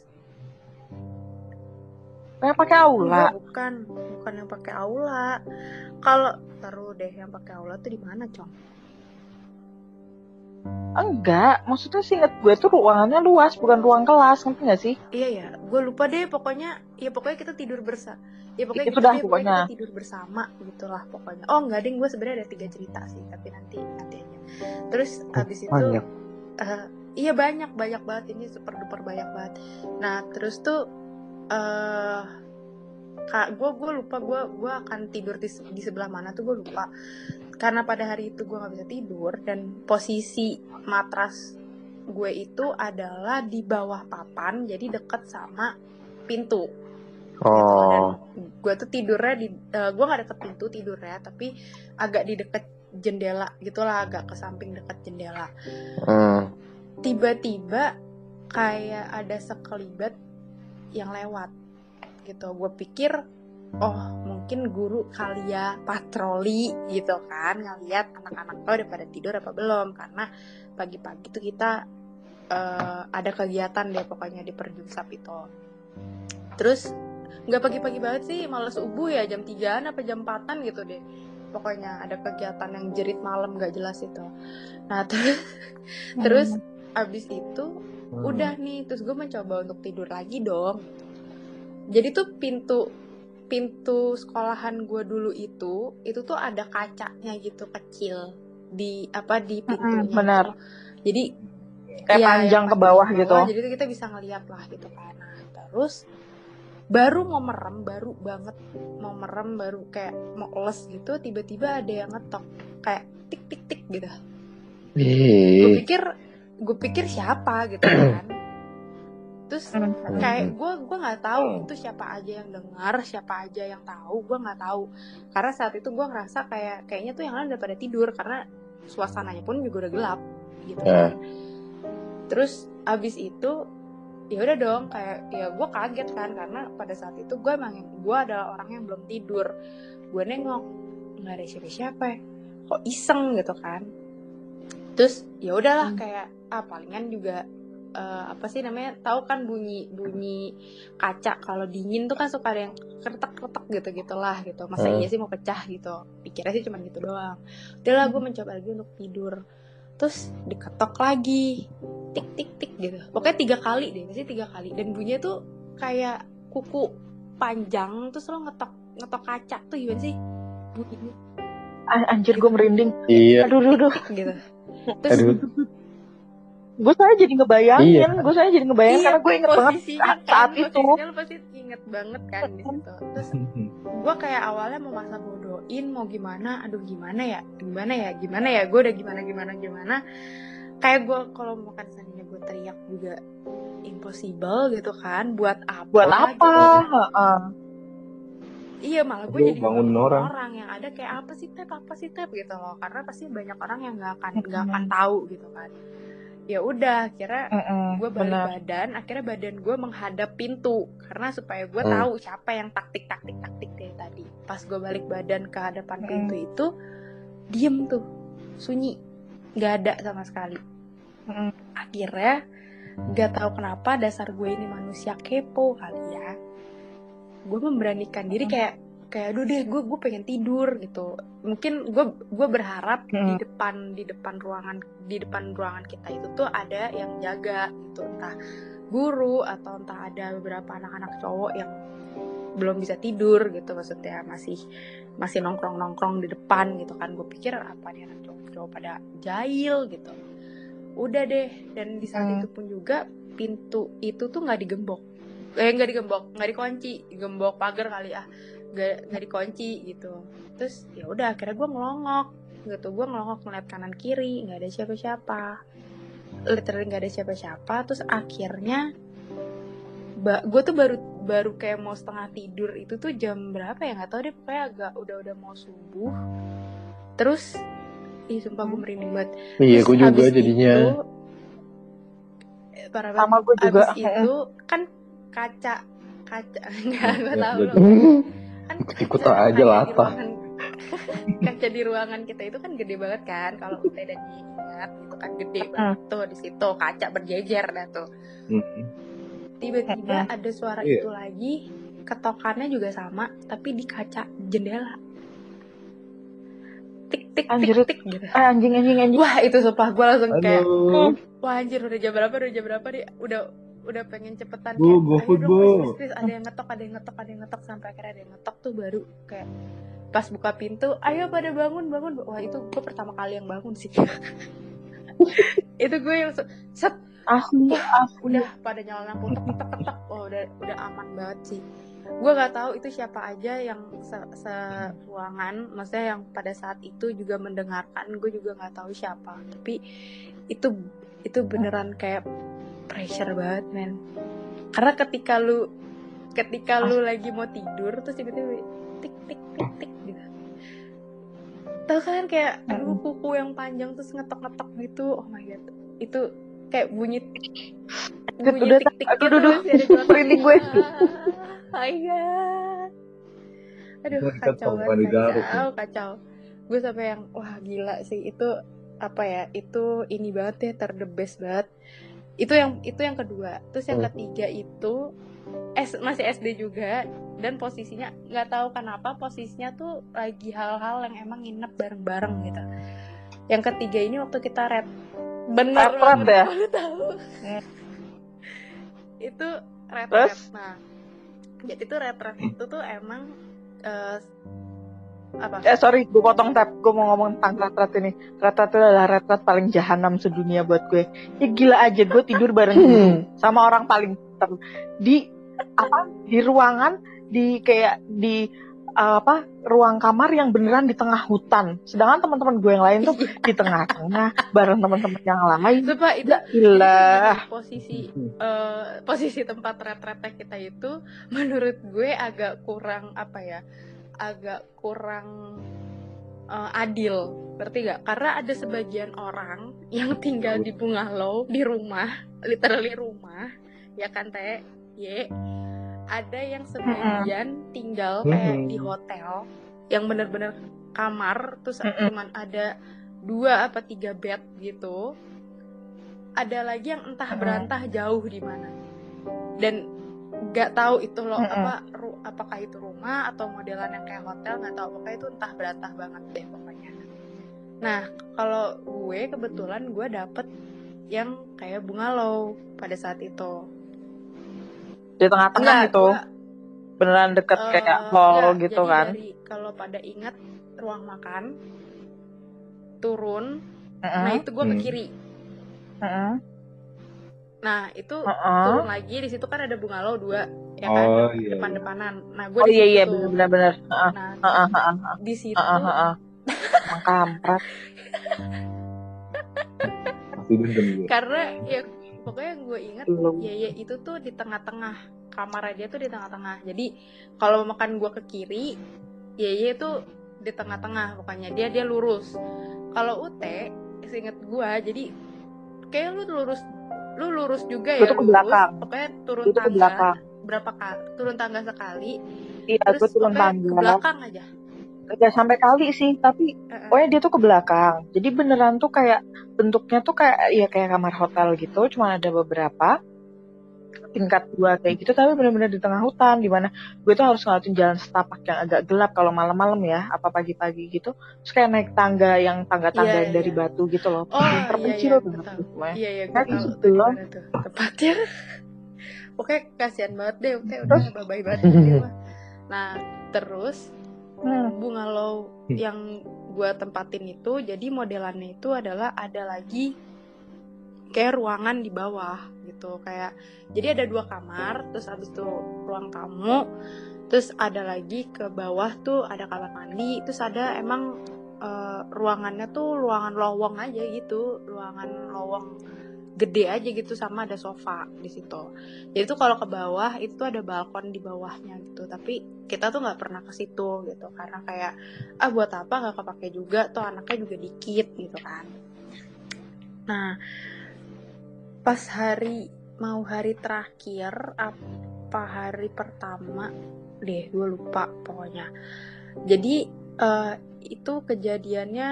Kayak pakai aula. Enggak, bukan bukan yang pakai aula kalau taruh deh yang pakai aula tuh di mana cong Enggak, maksudnya sih inget gue tuh ruangannya luas, bukan ruang kelas, ngerti gak sih? iya ya gue lupa deh pokoknya ya pokoknya kita tidur bersa ya pokoknya Itu gitu dah deh, pokoknya. kita tidur bersama gitulah pokoknya oh enggak deh gue sebenarnya ada tiga cerita sih tapi nanti nanti aja terus abis itu Banyak. eh, iya banyak banyak banget ini super duper banyak banget nah terus tuh eh kak gue gue lupa gue gue akan tidur di, di sebelah mana tuh gue lupa karena pada hari itu gue nggak bisa tidur dan posisi matras gue itu adalah di bawah papan jadi deket sama pintu Oh. gue tuh tidurnya di gue nggak deket pintu tidurnya tapi agak di deket jendela gitulah agak ke samping deket jendela Hmm. tiba-tiba kayak ada sekelibat yang lewat gitu. Gue pikir oh mungkin guru kali ya patroli gitu kan ngeliat anak-anak lo udah pada tidur apa belum. Karena pagi-pagi tuh kita eh, ada kegiatan deh pokoknya di perjusap itu. Terus nggak pagi-pagi banget sih malah subuh ya jam 3 apa jam 4 gitu deh. Pokoknya ada kegiatan yang jerit malam gak jelas itu. Nah *laughs* terus terus abis itu Hmm. udah nih terus gue mencoba untuk tidur lagi dong jadi tuh pintu pintu sekolahan gue dulu itu itu tuh ada kacanya gitu kecil di apa di pintunya benar. jadi Kayak Iya, panjang yang ke bawah panjang gitu. jadi tuh kita bisa ngeliat lah gitu kan nah, terus baru mau merem baru banget mau merem baru kayak mau les gitu tiba-tiba ada yang ngetok kayak tik tik tik gitu gue pikir gue pikir siapa gitu *clears throat* kan. Terus Hmm. kayak gue gue nggak tahu itu siapa aja yang dengar siapa aja yang tahu gue nggak tahu. Karena saat itu gue ngerasa kayak kayaknya tuh yang lain udah pada tidur karena suasananya pun juga udah gelap gitu kan. Terus abis itu ya udah dong kayak ya gue kaget kan karena pada saat itu gue emang gue adalah orang yang belum tidur. Gue nengok nggak ada siapa-siapa ya. kok iseng? gitu kan terus ya udahlah Hmm. kayak ah palingan juga eh, apa sih namanya tahu kan bunyi bunyi kaca kalau dingin tuh kan suka ada yang kretek kretek gitu. Gitulah gitu masa Hmm. iya sih mau pecah gitu? Pikirnya sih cuma gitu doang. Udahlah gue mencoba lagi untuk tidur. Terus diketok lagi. Tik tik tik gitu. Pokoknya tiga kali deh pasti tiga kali. Dan bunyinya tuh kayak kuku panjang terus lo ngetok ngetok kaca tuh gimana sih? Bunyinya. Ah, anjir gue merinding. Iya. Aduh, aduh, aduh. gitu terus. Gue saya jadi ngebayangin, Iya. gue saya jadi ngebayangin karena gue inget banget posisinya saat, kan, saat itu. posisinya lo pasti inget banget kan di situ terus *laughs* gue kayak awalnya mau masa bodohin mau gimana aduh gimana ya gimana ya gimana ya gue udah gimana gimana gimana kayak gue kalau makan seandainya gue teriak juga impossible gitu kan buat apa Buat apa? gitu kan. Iya malah gue jadi bangunin bangunin orang. yang ada kayak apa sih tep? Apa sih tep? Gitu loh. Karena pasti banyak orang yang nggak akan nggak akan tahu gitu kan. Ya udah kira Mm-mm, gue balik badan akhirnya badan gue menghadap pintu. Karena supaya gue Hmm. tahu siapa yang taktik taktik taktik dari tadi. Pas gue balik badan ke hadapan Hmm. pintu itu diem tuh. Sunyi. Nggak ada sama sekali. Mm-mm. akhirnya nggak tahu kenapa dasar gue ini manusia kepo kali ya gue memberanikan diri kayak kayak aduh deh gue gue pengen tidur gitu. Mungkin gue gue berharap di Hmm. depan di depan ruangan di depan ruangan kita itu tuh ada yang jaga gitu. Entah guru atau entah ada beberapa anak-anak cowok yang belum bisa tidur gitu. Maksudnya masih masih nongkrong nongkrong di depan gitu kan. Gue pikir apa nih anak cowok cowok pada jahil gitu. Udah deh. Dan di saat Hmm. itu pun juga pintu itu tuh nggak digembok eh nggak digembok nggak dikunci digembok pagar kali ah nggak nggak dikunci gitu terus ya udah akhirnya gue ngelongok gitu gue ngelongok ngeliat kanan kiri nggak ada siapa-siapa literally nggak ada siapa-siapa terus akhirnya gue tuh baru baru kayak mau setengah tidur itu tuh jam berapa ya nggak tahu deh pokoknya agak udah udah mau subuh terus ih sumpah gue merinding banget Iya, gue juga jadinya. itu, eh, parah banget. Sama gue juga. Abis itu kan kaca. Kaca. *laughs* Enggak gue Ya, tahu. Kan Ikut aja lah, ruangan- *laughs* kaca di ruangan kita itu kan gede banget kan. Kalau Ute dan Ji ingat itu kan gede banget tuh di situ. Kaca berjejer dah tuh. Tiba-tiba ada suara Iya. itu lagi. Ketokannya juga sama tapi di kaca jendela. Tik tik Anjir, tik tik gitu. Ah, anjing anjing anjing. wah itu sumpah gue langsung kayak Aduh. wah anjir udah jam berapa udah jam berapa nih udah udah pengen cepetan Bu, kayak go dong Bu." please, please, ada yang ngetok ada yang ngetok ada yang ngetok sampai akhirnya ada yang ngetok tuh baru kayak pas buka pintu ayo pada bangun bangun. Wah itu gue pertama kali yang bangun sih. *laughs* Itu gue yang se- set. Asli. udah pada nyala lampu tek tek tek tek oh udah udah aman banget sih. Gue nggak tahu itu siapa aja yang se, se- ruangan maksudnya yang pada saat itu juga mendengarkan gue juga nggak tahu siapa. Tapi itu itu beneran kayak pressure banget men. Karena ketika lu ketika lu lagi mau tidur terus tiba-tiba tik tik tik tik gitu. Tau kan kayak aduh kuku yang panjang terus ngetok-ngetok gitu oh my god. Itu kayak bunyi bunyi udah- tik tik aduh, gitu aduh, merinding gue. *laughs* Ah, god. Aduh kacau banget kacau kacau. Gue sampai yang wah gila sih. Itu apa ya itu ini banget ya ter the best banget itu yang itu yang kedua terus yang Hmm. ketiga itu S, masih SD juga dan posisinya nggak tahu kenapa posisinya tuh lagi hal-hal yang emang nginep bareng-bareng gitu yang ketiga ini waktu kita bener Red banget ya? lu tahu Hmm. itu red Terus? red nah jadi tuh red red itu tuh emang eh, apa Eh sorry, gue potong tab. Gue mau ngomong tentang retret ini. Retret itu adalah retret paling jahanam sedunia buat gue. Ya gila aja, gue tidur bareng Hmm. sama orang paling pinter di apa di ruangan di kayak di uh, apa ruang kamar yang beneran di tengah hutan. Sedangkan teman-teman gue yang lain tuh di tengah-tengah *laughs* bareng teman-teman yang lain. Sumpah itu Ya gila. itu posisi eh, posisi tempat retretnya kita itu menurut gue agak kurang apa ya agak kurang eh, adil berarti gak karena ada sebagian orang yang tinggal di bungalow di rumah literally rumah ya kan teh ye ada yang sebagian tinggal kayak di hotel yang bener-bener kamar terus cuman ada dua apa tiga bed gitu. Ada lagi yang entah berantah jauh di mana. Dan nggak tahu itu loh Mm-mm. apa ru- apakah itu rumah atau modelan yang kayak hotel nggak tahu pokoknya itu entah berantah banget deh pokoknya nah kalau gue kebetulan gue dapet yang kayak bungalow pada saat itu Di tengah-tengah itu gua- beneran deket Eh, kayak hall enggak, gitu jadi kan. kalau pada ingat ruang makan turun Heeh, nah itu gue ke Hmm. kiri heeh, nah itu heeh. turun lagi di situ kan ada bungalow dua ya kan Oh iya. depan-depanan nah gue Oh di iya situ iya tuh. bener-bener. Heeh, nah heeh, heeh, di situ heeh, heeh. *laughs* Emang kampret. Pasti dendam gue. karena ya pokoknya yang gue inget Belum. ya ya itu tuh di tengah-tengah kamar dia tuh di tengah-tengah jadi kalau makan gue ke kiri ya ya itu di tengah-tengah pokoknya dia dia lurus kalau UT seinget gue jadi kayak lu lurus lu lurus juga ya tuh ke lurus. belakang. pokoknya turun Gue tuh ke tangga belakang. berapa kali turun tangga sekali Iya, terus gue turun pokoknya ke tangga. belakang aja Gak sampai kali sih, tapi Heeh. pokoknya dia tuh ke belakang. Jadi beneran tuh kayak bentuknya tuh kayak ya kayak kamar hotel gitu, cuma ada beberapa tingkat dua kayak gitu, tapi bener-bener di tengah hutan, di mana gue tuh harus ngeliatin jalan setapak yang agak gelap kalau malam-malam ya, apa pagi-pagi gitu. Terus kayak naik tangga yang tangga-tangga Iya, yang dari iya. batu gitu loh, Oh, iya, terpencil iya, banget betul. tuh semuanya. Iya iya gue tahu gitu loh. gimana tuh tempatnya. Pokoknya kasihan banget deh, udah udah bye banget. Nah terus Hmm. bungalow Hmm. yang gue tempatin itu, jadi modelannya itu adalah ada lagi kayak ruangan di bawah gitu kayak jadi ada dua kamar terus abis itu ruang tamu terus ada lagi ke bawah tuh ada kamar mandi terus ada emang eh, ruangannya tuh ruangan lowong aja gitu ruangan lowong gede aja gitu sama ada sofa di situ. Jadi tuh kalau ke bawah itu ada balkon di bawahnya gitu tapi kita tuh nggak pernah ke situ gitu karena kayak ah buat apa nggak kepake juga tuh anaknya juga dikit gitu kan. Nah pas hari mau hari terakhir apa hari pertama deh gue lupa pokoknya jadi eh, itu kejadiannya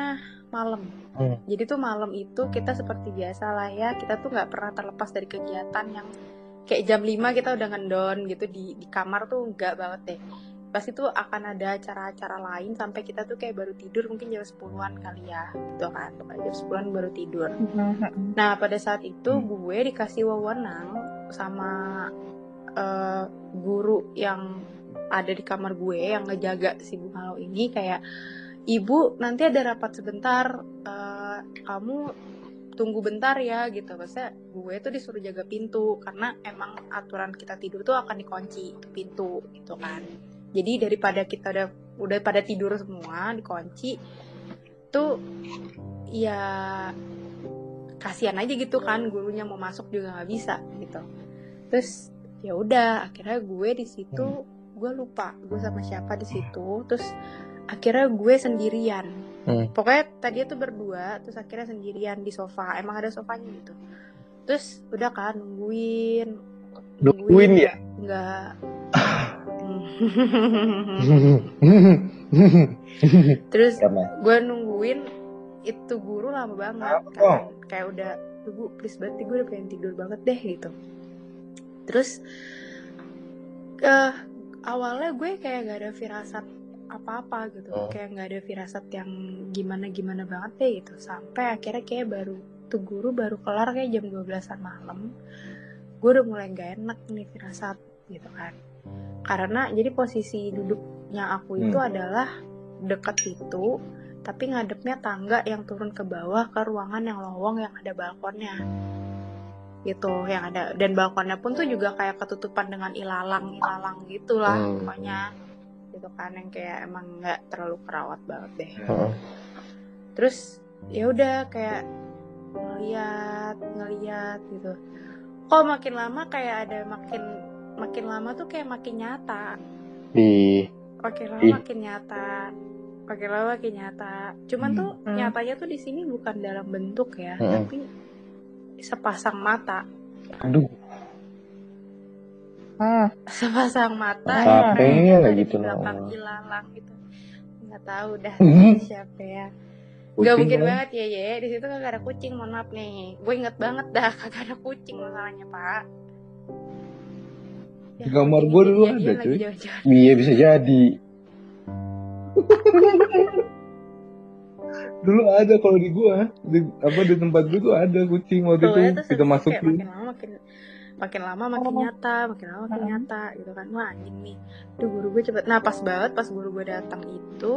malam. Hmm. Jadi tuh malam itu kita seperti biasa lah ya, kita tuh nggak pernah terlepas dari kegiatan yang kayak jam 5 kita udah ngendon gitu di di kamar tuh nggak banget deh. Pasti tuh akan ada acara-acara lain sampai kita tuh kayak baru tidur mungkin jam 10-an kali ya, gitu kan. Jam 10-an baru tidur. Nah, pada saat itu Hmm. gue dikasih wewenang sama eh, guru yang ada di kamar gue yang ngejaga si Bu Halo ini kayak Ibu nanti ada rapat sebentar eh, kamu tunggu bentar ya gitu maksudnya gue tuh disuruh jaga pintu karena emang aturan kita tidur tuh akan dikunci pintu gitu kan jadi daripada kita udah udah pada tidur semua dikunci tuh ya kasihan aja gitu kan gurunya mau masuk juga nggak bisa gitu. Terus ya udah akhirnya gue di situ gue lupa gue sama siapa di situ. Terus akhirnya gue sendirian. Hmm. pokoknya tadi itu berdua terus akhirnya sendirian di sofa. Emang ada sofanya gitu. Terus udah kan nungguin. Nungguin ya? nggak *laughs* *laughs* terus gue nungguin itu guru lama banget kan. Kayak udah "Duh, bu please banget nih, gue udah pengen tidur banget deh gitu. Terus eh awalnya gue kayak gak ada firasat apa-apa gitu. Oh. kayak nggak ada firasat yang gimana gimana banget deh gitu. Sampai akhirnya kayak baru tuh guru baru kelar kayak jam 12-an malam. Gue udah mulai gak enak nih firasat gitu kan karena jadi posisi duduknya aku itu Hmm. adalah deket itu tapi ngadepnya tangga yang turun ke bawah ke ruangan yang lowong yang ada balkonnya gitu yang ada dan balkonnya pun tuh juga kayak ketutupan dengan ilalang ilalang gitulah Hmm. pokoknya gitu kan yang kayak emang nggak terlalu kerawat banget deh Heeh. terus ya udah kayak ngeliat ngeliat gitu kok makin lama kayak ada makin makin lama tuh kayak makin nyata. Di makin lama Ih. makin nyata. Makin lama makin nyata. Cuman Hmm. tuh Hmm. nyatanya tuh di sini bukan dalam bentuk ya Hmm. tapi sepasang mata. Aduh. Ah, sepasang mata Siapa yang ya ada gitu di belakang ilalang gitu. Nggak tahu dah Hmm. siapa ya. Kucing Gak mungkin kan? banget ya ya di situ kagak ada kucing mohon maaf nih. Gue inget banget dah kagak ada kucing masalahnya pak. Ya, Di kamar gua ini dulu ada, cuy. iya bisa jadi Dulu ada kalau di gua, di apa di tempat gua tuh ada kucing waktu itu kita masukin. makin lama makin makin lama makin Oh. nyata makin lama makin Mm-mm. nyata gitu kan wah anjing nih tuh guru gue cepet nah pas banget pas guru gue datang itu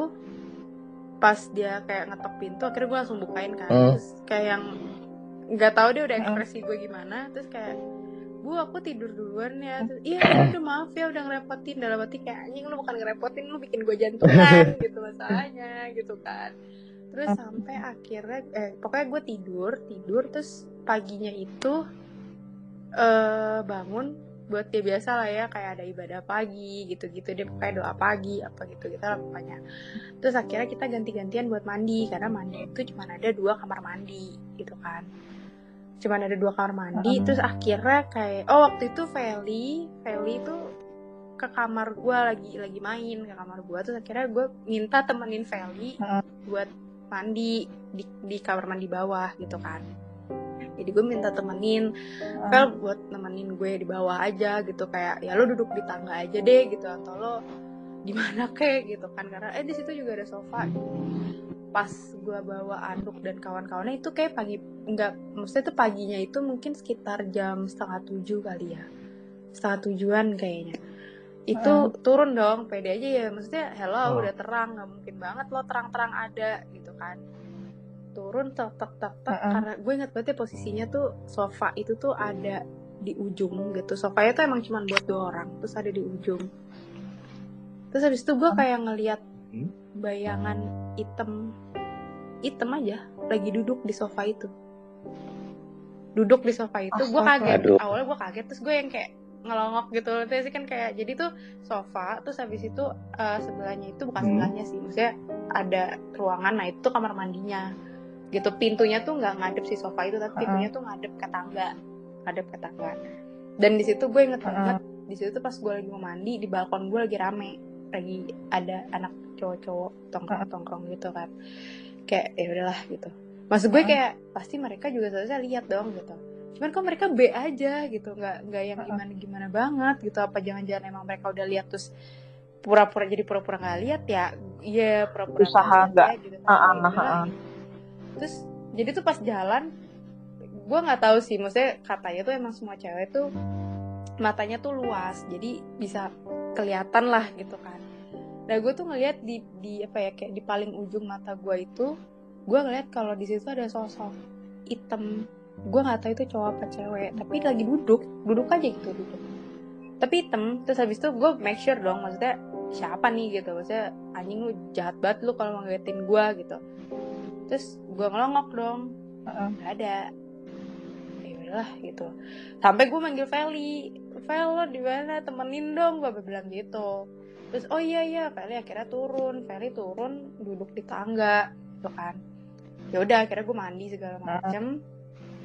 pas dia kayak ngetok pintu akhirnya gue langsung bukain kan Hmm. terus kayak yang nggak tahu dia udah Mm-mm. ekspresi gue gimana terus kayak bu aku tidur duluan ya. Terus, iya ya udah maaf ya udah ngerepotin. Dalam hati kayak anjing lu bukan ngerepotin lu bikin gue jantungan *laughs* gitu masalahnya gitu kan. Terus sampai akhirnya eh pokoknya gue tidur tidur terus paginya itu eh bangun buat dia biasa lah ya kayak ada ibadah pagi gitu-gitu dia kayak doa pagi apa gitu gitu lah pokoknya. Terus akhirnya kita ganti-gantian buat mandi karena mandi itu cuma ada dua kamar mandi gitu kan cuma ada dua kamar mandi Mm. terus akhirnya kayak oh waktu itu Feli Feli itu ke kamar gue lagi lagi main ke kamar gue terus akhirnya gue minta temenin Feli Mm. buat mandi di, di kamar mandi bawah gitu kan jadi gue minta temenin Fel buat nemenin gue di bawah aja gitu kayak ya lo duduk di tangga aja deh gitu atau lo di mana *laughs* kek gitu kan. Karena eh di situ juga ada sofa pas gue bawa anduk dan kawan-kawannya itu kayak pagi enggak maksudnya itu paginya itu mungkin sekitar jam setengah tujuh kali ya. Setengah tujuan kayaknya. Itu turun dong pede aja ya. Maksudnya hello Oh. udah terang nggak mungkin banget lo terang-terang ada gitu kan. Turun tek tek tek tek Mm-mm. karena gue inget banget ya posisinya tuh sofa itu tuh ada di ujung gitu. Sofanya tuh emang cuma buat dua orang terus ada di ujung terus habis itu gue kayak ngeliat Hmm? bayangan hitam hitam aja lagi duduk di sofa itu. Duduk di sofa itu gue kaget. Aduh. awalnya gue kaget terus gue yang kayak ngelongok gitu terus kan kayak jadi tuh sofa terus habis itu eh, sebelahnya itu bukan Hmm. sebelahnya sih maksudnya ada ruangan nah itu kamar mandinya. Gitu pintunya tuh nggak ngadep si sofa itu tapi pintunya tuh ngadep ke tangga ngadep ke tangga. Dan di situ gue inget Uh-uh. banget di situ tuh pas gue lagi mau mandi di balkon gue lagi rame lagi ada anak cowok-cowok tongkrong-tongkrong gitu kan. Kayak ya udahlah gitu. Maksud gue kayak pasti mereka juga seharusnya lihat dong gitu. Cuman kok mereka B aja gitu. Nggak nggak yang gimana gimana banget gitu. Apa jangan-jangan emang mereka udah lihat terus pura-pura jadi pura-pura nggak lihat ya iya pura-pura Usaha nggak- ya, gitu ah, udah, ah. gitu. terus jadi tuh pas jalan gue nggak tahu sih. Maksudnya katanya tuh emang semua cewek tuh matanya tuh luas. Jadi bisa kelihatan lah gitu kan nah gue tuh ngeliat di di apa ya kayak di paling ujung mata gue itu gue ngeliat kalau di situ ada sosok hitam. Gue nggak tahu itu cowok apa cewek tapi lagi duduk duduk aja gitu duduk. Tapi hitam terus habis itu gue make sure dong maksudnya siapa nih gitu maksudnya anjing lu jahat banget lu kalau ngeliatin gue gitu. Terus gue ngelongok dong Heeh. nggak ada. Ya udahlah gitu. Sampai gue manggil Feli Fel lo di mana? Temenin dong gue bilang gitu terus oh iya iya Feli akhirnya turun. Feli turun duduk di tangga gitu kan. Ya udah akhirnya gue mandi segala macem.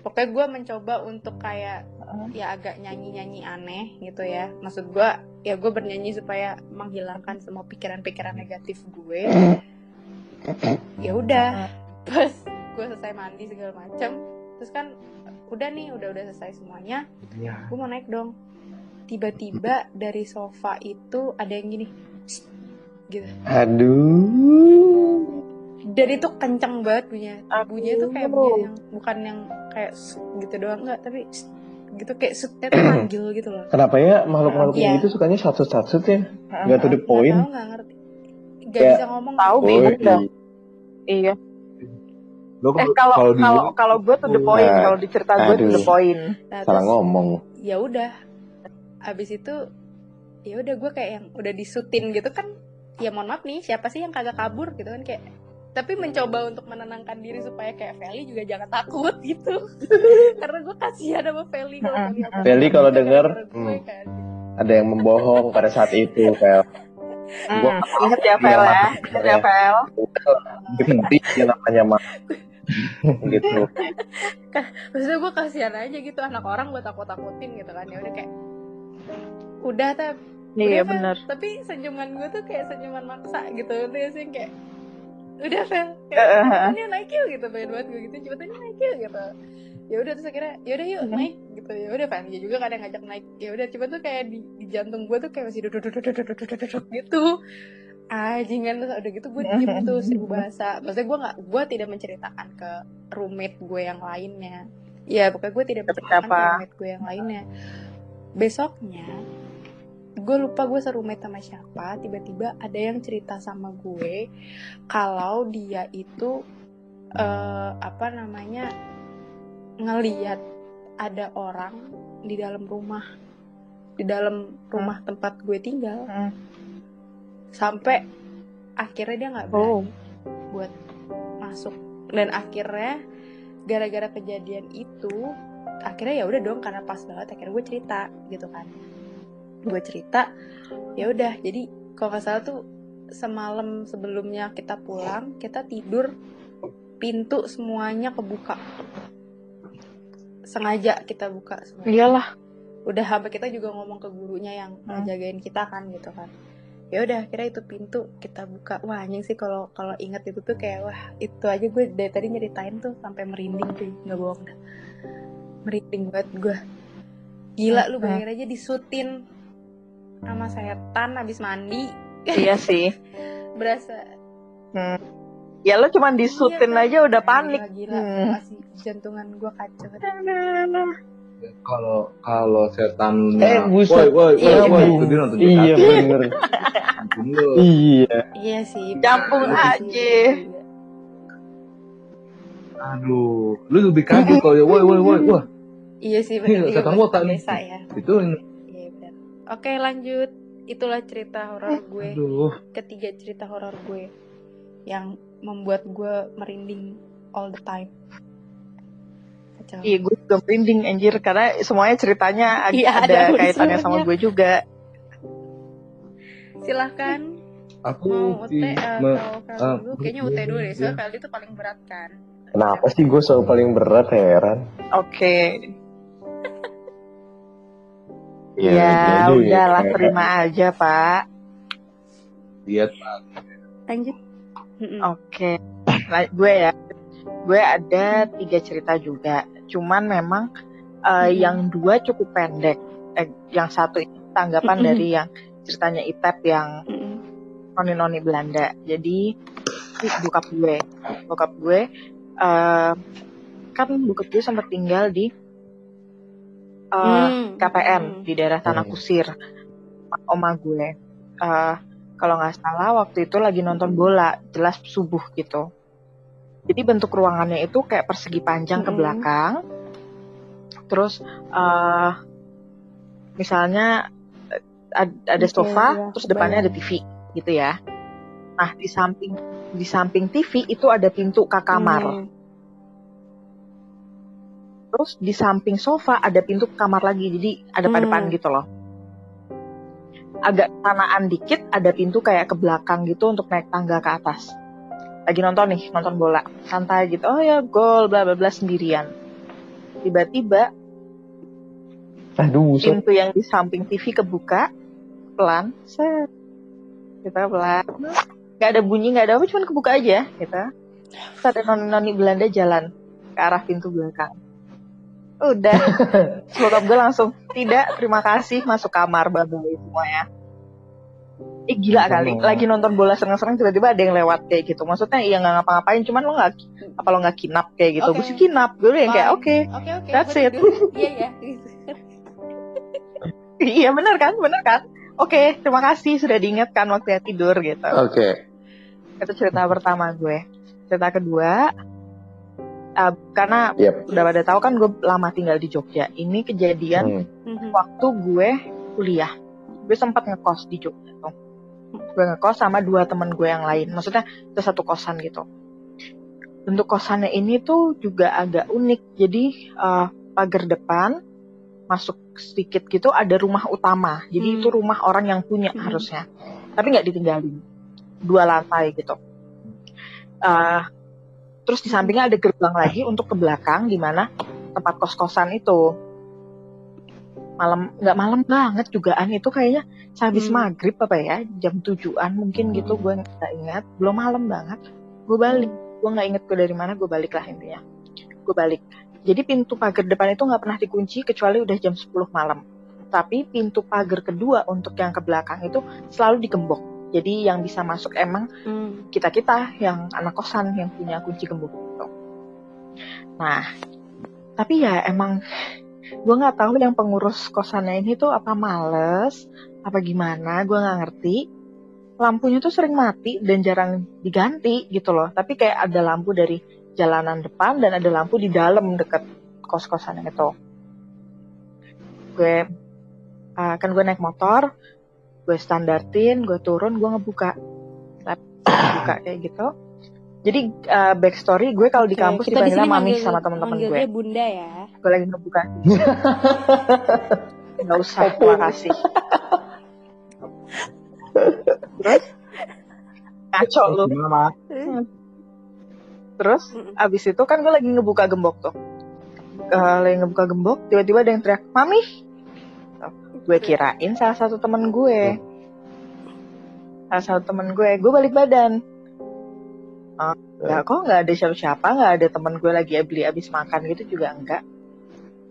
Pokoknya gue mencoba untuk kayak ya agak nyanyi nyanyi aneh gitu ya. Maksud gue ya gue bernyanyi supaya menghilangkan semua pikiran-pikiran negatif gue. Ya udah pas gue selesai mandi segala macem. Terus kan udah nih udah udah selesai semuanya. Ya. gue mau naik dong tiba-tiba dari sofa itu ada yang gini gitu Aduh. dan itu kenceng banget bunyinya bunyinya tuh kayak bunyi yang bukan yang kayak gitu doang enggak tapi gitu kayak setnya tuh manggil gitu loh Kenapa ya makhluk-makhluk Iya. gitu sukanya satu-satu ya? Gak to the Nggak point. tahu nggak ngerti gak Ya. bisa ngomong Tahu, gitu. bingung dah. Iya. Lo Eh kalau kalau kalau gue to the point, Nah, kalau di cerita gue to the point. Nah, Salah terus ngomong. ya udah abis itu ya udah gue kayak yang udah disutin gitu kan ya mohon maaf nih siapa sih yang kagak kabur gitu kan kayak tapi mencoba untuk menenangkan diri supaya kayak Feli juga jangan takut gitu *laughs* karena gue kasihan sama Feli kalau *laughs* Feli Feli kalau Itu denger, hmm. kan. Ada yang membohong pada saat itu, Fel. Gua- Hmm, ingat ya Vel ya, ingat ya Vel. Berhenti yang namanya mah. *laughs* gitu. maksudnya gue kasihan aja gitu anak orang gue takut takutin gitu kan ya udah kayak udah teh Iya Udah, Fel. benar. tapi senyuman gue tuh kayak senyuman maksa gitu. Dia sih kayak udah Fel. Eh, eh, eh. ini naik yuk gitu. Pengen banget gue gitu. Cepetan naik yuk gitu. Ya udah terus akhirnya ya udah yuk Mhm. naik gitu. Ya udah Fel dia juga kadang ngajak naik. Ya udah cuman tuh kayak di, di jantung gue tuh kayak masih duduk duduk duduk duduk duduk duduk gitu. Anjingan terus udah gitu gue diem tuh *laughs* seribu bahasa. Maksudnya gue nggak gue tidak menceritakan ke roommate gue yang lainnya. Ya pokoknya gue tidak Tapi menceritakan ke roommate gue yang lainnya. Besoknya gue lupa gue serumit sama siapa. Tiba-tiba ada yang cerita sama gue kalau dia itu eh, apa namanya ngeliat ada orang di dalam rumah di dalam rumah tempat gue tinggal. Hmm. sampai akhirnya dia nggak berani Oh. buat masuk. Dan akhirnya gara-gara kejadian itu akhirnya ya udah dong karena pas banget akhirnya gue cerita gitu kan gue cerita ya udah. Jadi kalau nggak salah tuh semalam sebelumnya kita pulang kita tidur pintu semuanya kebuka. Sengaja kita buka semuanya. Iyalah. udah sampai kita juga ngomong ke gurunya yang Hmm. jagain kita kan gitu kan. Ya udah kira itu pintu kita buka. Wah anjing sih kalau kalau inget itu tuh kayak wah itu aja gue dari tadi nyeritain tuh sampai merinding tuh nggak bohong dah. Merinding banget gue gila lu Hmm. bayangin aja disutin sama setan habis mandi Iya *laughs* sih. berasa Hmm. Ya lo cuma disutin Iya, kan? aja udah panik. gila, gila. Hmm. masih jantungan gue kacau kalau kalau setan Eh, buset. woi woi woi Iya, woi itu dia nonton Iya JKT. bener. Ampun lu. Iya. iya sih Campur parah aja. sih. aduh lu lebih kaget kalau ya woi woi woi wah iya sih Iya, benar juga setan botak nih. ya itu Iya. Oke lanjut. Itulah cerita horor gue. aduh Ketiga cerita horor gue yang membuat gue merinding all the time. Kacau. Iya gue juga merinding anjir karena semuanya ceritanya ag- Iya, ada ada, kaitannya sama gue juga. Silahkan aku mau UT eh, kalau Fel ah, dulu. Kayaknya UT dulu deh. iya. Soalnya itu paling berat kan. Kenapa sih gue selalu paling berat heran? Oke. Iya, Ya jadi, udahlah eh, terima aja pak. Dia Lanjut. Mm-mm. Oke, Nah, gue ya, gue ada tiga cerita juga. Cuman memang eh, Mhm. yang dua cukup pendek. Eh, yang satu ini tanggapan Mhm. dari yang ceritanya Itep yang Mm-mm. noni-noni Belanda. Jadi bokap gue, bokap gue eh, kan bokap gue sempat tinggal di eh, Hmm. KPN Hmm. di daerah Tanah Hmm. Kusir, oma gue. Eh, kalau nggak salah waktu itu lagi nonton bola, jelas subuh gitu. Jadi bentuk ruangannya itu kayak persegi panjang ke Mm-mm. belakang. Terus eh misalnya ad- ada Oke, sofa, iya, terus depannya ada. TV gitu ya. Nah di samping di samping TV itu ada pintu ke kamar. Hmm. Terus di samping sofa ada pintu ke kamar lagi, jadi ada pada Hmm. depan gitu loh. Agak tanaan dikit ada pintu kayak ke belakang gitu untuk naik tangga ke atas. Lagi nonton nih, nonton bola, santai gitu. Oh ya, gol bla bla bla sendirian. Tiba-tiba Aduh, buset. pintu yang di samping TV kebuka pelan, set. Kita pelan. Gak ada bunyi, gak ada apa, cuma kebuka aja, gitu. Terus ada noni-noni Belanda jalan ke arah pintu belakang. Udah, *laughs* bokap gue langsung tidak, terima kasih, masuk kamar bye-bye semuanya. Eh gila kali, lagi nonton bola serang-serang tiba-tiba ada yang lewat kayak gitu. Maksudnya iya nggak ngapa-ngapain, cuman lo nggak apa lo nggak kinap kayak gitu. Oke. Gue sih kinap, gue yang kayak oke, Oke oke. That's gua it. Iya ya. Gitu. *laughs* iya bener kan, bener kan? Oke, terima kasih sudah diingatkan waktu tidur gitu. Oke. Itu cerita pertama gue. Cerita kedua, uh, karena Yep. udah pada tahu kan gue lama tinggal di Jogja. Ini kejadian Hmm. Mhm. waktu gue kuliah. Gue sempat ngekos di Jogja tuh. Gue ngekos sama dua temen gue yang lain. Maksudnya itu satu kosan gitu. Bentuk kosannya ini tuh juga agak unik. Jadi eh, pagar depan masuk sedikit gitu ada rumah utama. Jadi Hmm. itu rumah orang yang punya Hmm. harusnya. Tapi nggak ditinggalin. Dua lantai gitu. Eh, terus di sampingnya ada gerbang lagi untuk ke belakang di mana tempat kos-kosan itu. Malam nggak malam banget jugaan itu kayaknya. Sehabis Hmm. maghrib apa ya jam tujuan mungkin gitu gue nggak ingat. Belum malam banget. Gue balik. Gue nggak inget gue dari mana gue balik lah intinya. Gue balik. Jadi pintu pagar depan itu nggak pernah dikunci kecuali udah jam 10 malam. Tapi pintu pagar kedua untuk yang ke belakang itu selalu digembok jadi yang bisa masuk emang Hmm. kita kita yang anak kosan yang punya kunci gembok gitu. Nah, tapi ya emang gue nggak tahu yang pengurus kosannya ini tuh apa males apa gimana gue nggak ngerti lampunya tuh sering mati dan jarang diganti gitu loh tapi kayak ada lampu dari jalanan depan dan ada lampu di dalam deket kos kosan itu gue uh, kan gue naik motor gue standartin gue turun gue ngebuka buka kayak gitu. Jadi uh, backstory gue kalau di kampus dipanggilnya mami manggil- sama teman-teman gue. bunda ya. Gue lagi ngebuka. *laughs* Gak usah, terima kasih. Terus kacau lu. Terus abis itu kan gue lagi ngebuka gembok tuh. Eh, lagi ngebuka gembok, tiba-tiba ada yang teriak, mami. Gue kirain salah satu temen gue. Salah satu temen gue, gue balik badan. Ah, Enggak kok, nggak ada siapa-siapa, nggak ada temen gue lagi beli abis makan gitu juga enggak.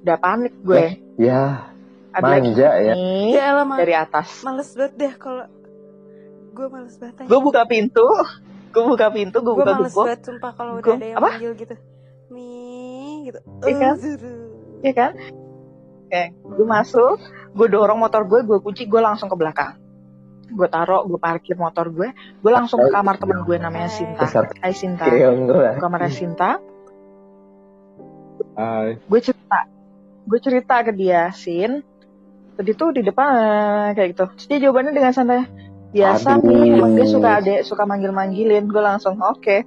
Udah panik gue. Ya, Ada lagi manja ya. nih Ya elah, ma- dari atas. males banget deh kalau gue males banget. Gue buka pintu, gue buka pintu, gue gue buka males gembok, banget sumpah kalau udah Gua- ada yang apa? manggil gitu. Mi gitu. Iya kan? Aduh. ya kan? Oke, gue masuk, gue dorong motor gue, gue kunci, gue langsung ke belakang. Gue taruh, gue parkir motor gue, gue langsung ke kamar temen gue namanya Sinta. Hai Sinta, gue. kamarnya Sinta. Hai. Gue cerita, gue cerita ke dia, Sin. Tadi tuh di depan eh, kayak gitu. Terus dia jawabannya dengan santai. Biasa Aduh. nih, emang dia suka adek, suka manggil-manggilin. Gue langsung, oke.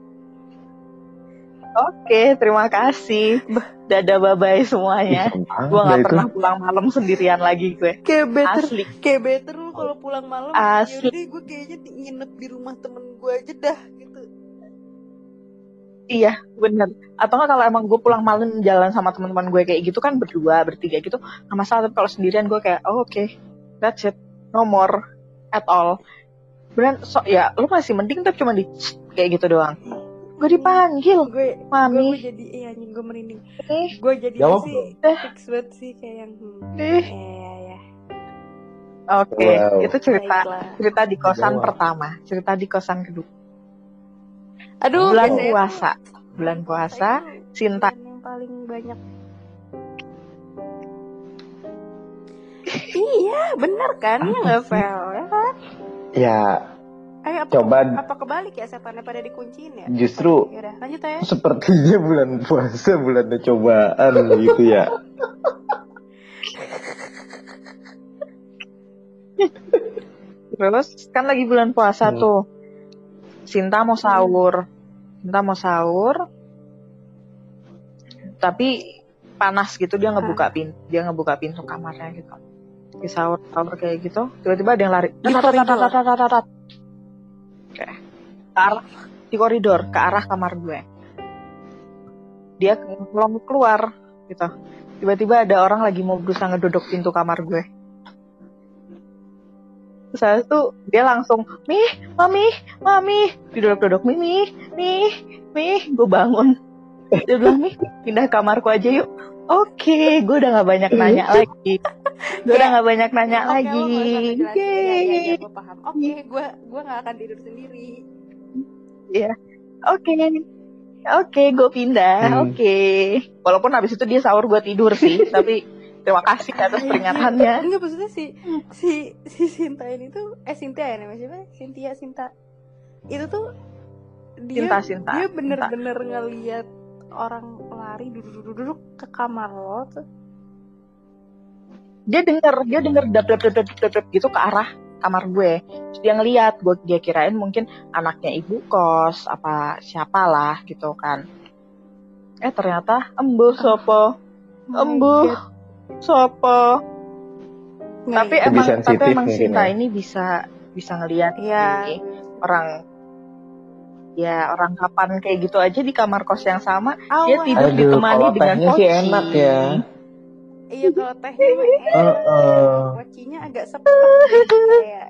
Oke, terima kasih. Dadah bye-bye semuanya. Gue Nah, gak itu pernah pulang malam sendirian lagi gue. Kayak better, Asli. kayak better lu kalau pulang malam. Asli. Yaudah deh gue kayaknya nginep di rumah temen gue aja dah gitu. Iya, bener. Atau nggak kalau emang gue pulang malam jalan sama teman-teman gue kayak gitu kan berdua, bertiga gitu, nggak masalah. Tapi kalau sendirian gue kayak, oh, oke, that's it, no more at all. beneran so ya lu masih mending tuh cuma di kayak gitu doang gue dipanggil. Gue gue mami. jadi iya anjing gue merinding. Nih gue jadi Jawab sih dong. fix banget sih kayak yang hmm, nih ya ya oke Wow. itu cerita baiklah. cerita di kosan Jawab. pertama. Cerita di kosan kedua. Aduh bulan biasanya tuh- puasa. Bulan puasa Sinta. Bulan yang paling banyak. *laughs* Iya bener kan ya nggak fail ya kan? Ya Ayo, apa, Coba- apa kebalik ya setannya pada dikunciin ya Justru- ya udah lanjut ya sepertinya bulan puasa bulan cobaan gitu ya. terus kan lagi bulan puasa Hmm. tuh Sinta mau sahur Sinta mau sahur tapi panas gitu dia ngebuka pintu dia ngebuka pintu kamarnya gitu di sahur sahur kayak gitu tiba-tiba ada yang lari Di koridor. Tat, tat, tat, tat, tat. Oke. ke arah di koridor ke arah kamar gue. Dia belum keluar gitu. Tiba-tiba ada orang lagi mau berusaha ngedodok pintu kamar gue. Terus habis itu dia langsung mih mami mami. Didodok-dodok mimi mih mih. Gue bangun dia bilang mih pindah kamarku aja yuk oke gue udah nggak banyak nanya lagi gue udah nggak banyak nanya Oke, lagi. Iya, iya, iya, Yeay. gue paham. Oke, gue gue nggak akan tidur sendiri. Oke, oke, gue pindah. Hmm. Oke, walaupun habis itu dia sahur gue tidur sih, *laughs* tapi terima kasih atas peringatannya. Enggak maksudnya si si si Sinta ini tuh eh Sinta ya namanya siapa? Sintia Sinta. Itu tuh dia Cinta, cinta, dia bener-bener ngeliat orang lari duduk-duduk ke kamar lo tuh. Dia denger, dia denger dap dap dap dap dap, dap gitu ke arah kamar gue. Terus dia ngeliat, gue dia kirain mungkin anaknya ibu kos apa siapalah gitu kan. Eh ternyata embuh sopo, Oh embuh sopo. Nggak, Tapi iya. Emang sensitif tapi emang Sinta ya. ini bisa bisa ngeliat Iya. sih. orang ya orang kapan kayak gitu aja di kamar kos yang sama dia Awas. tidur Aduh, ditemani kalau dengan sih poci. enak ya. Iya kalau tehnya mah enak. Heeh. Wocinya agak sepet gitu kayak?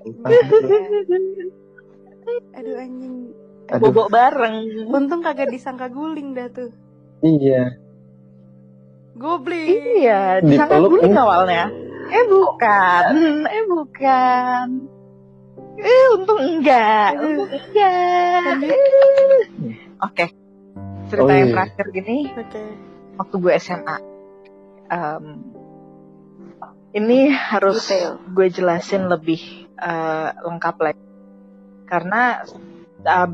Aduh anjing. Aduh. bobok bareng Untung kagak disangka guling dah tuh. Iya. Gobling. iya disangka Dipeluk guling awalnya eh bukan eh bukan eh untung enggak. Untung enggak. Oke. Cerita Oh, yang iya. terakhir gini. Oke. waktu gue SMA Em, ini harus Detail. gue jelasin lebih eh, lengkap lagi. Karena eh,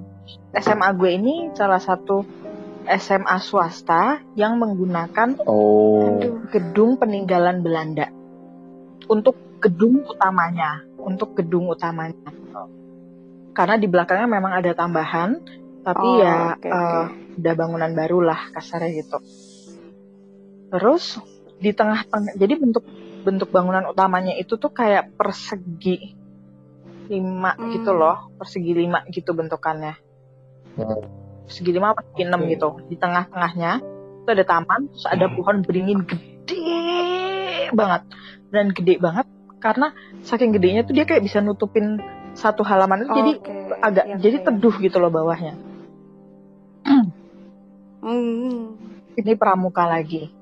SMA gue ini salah satu SMA swasta yang menggunakan Oh. gedung peninggalan Belanda. Untuk gedung utamanya untuk gedung utamanya karena di belakangnya memang ada tambahan tapi Oh, ya oke, eh, oke. udah bangunan baru lah kasarnya gitu terus di tengah-tengah jadi bentuk bentuk bangunan utamanya itu tuh kayak persegi lima Hmm. gitu loh persegi lima gitu bentukannya Hmm. persegi lima apa persegi enam gitu di tengah-tengahnya itu ada taman terus ada Hmm. pohon beringin gede banget dan gede banget karena saking gedenya tuh dia kayak bisa nutupin satu halaman itu jadi Oke, agak yang jadi kayak- teduh gitu loh bawahnya Hmm. ini pramuka lagi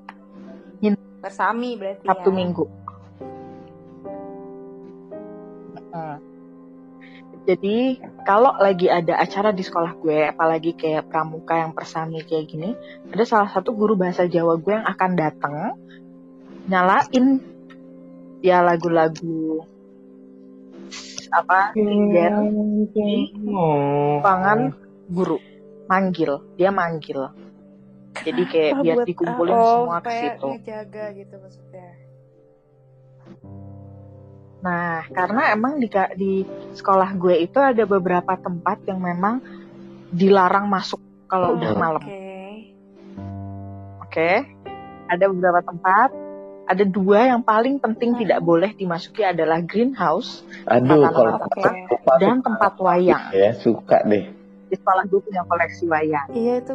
Bersami berarti Sabtu ya. Minggu. Jadi kalau lagi ada acara di sekolah gue, apalagi kayak pramuka yang persami kayak gini, ada salah satu guru bahasa Jawa gue yang akan datang nyalain ya lagu-lagu. Apa? Singer di ruangan guru. Manggil. Dia manggil. Jadi kayak biar dikumpulin oh, semua ke situ. ngejaga gitu maksudnya. Nah, karena emang di, di sekolah gue itu ada beberapa tempat yang memang dilarang masuk kalau udah Oh, malam. Oke. Oke, ada beberapa tempat. Ada dua yang paling penting Hmm. tidak boleh dimasuki adalah greenhouse Aduh, Tempat kalau Oke. tempat dan tempat wayang. ya suka deh. Di sekolah gue punya koleksi wayang. Iya itu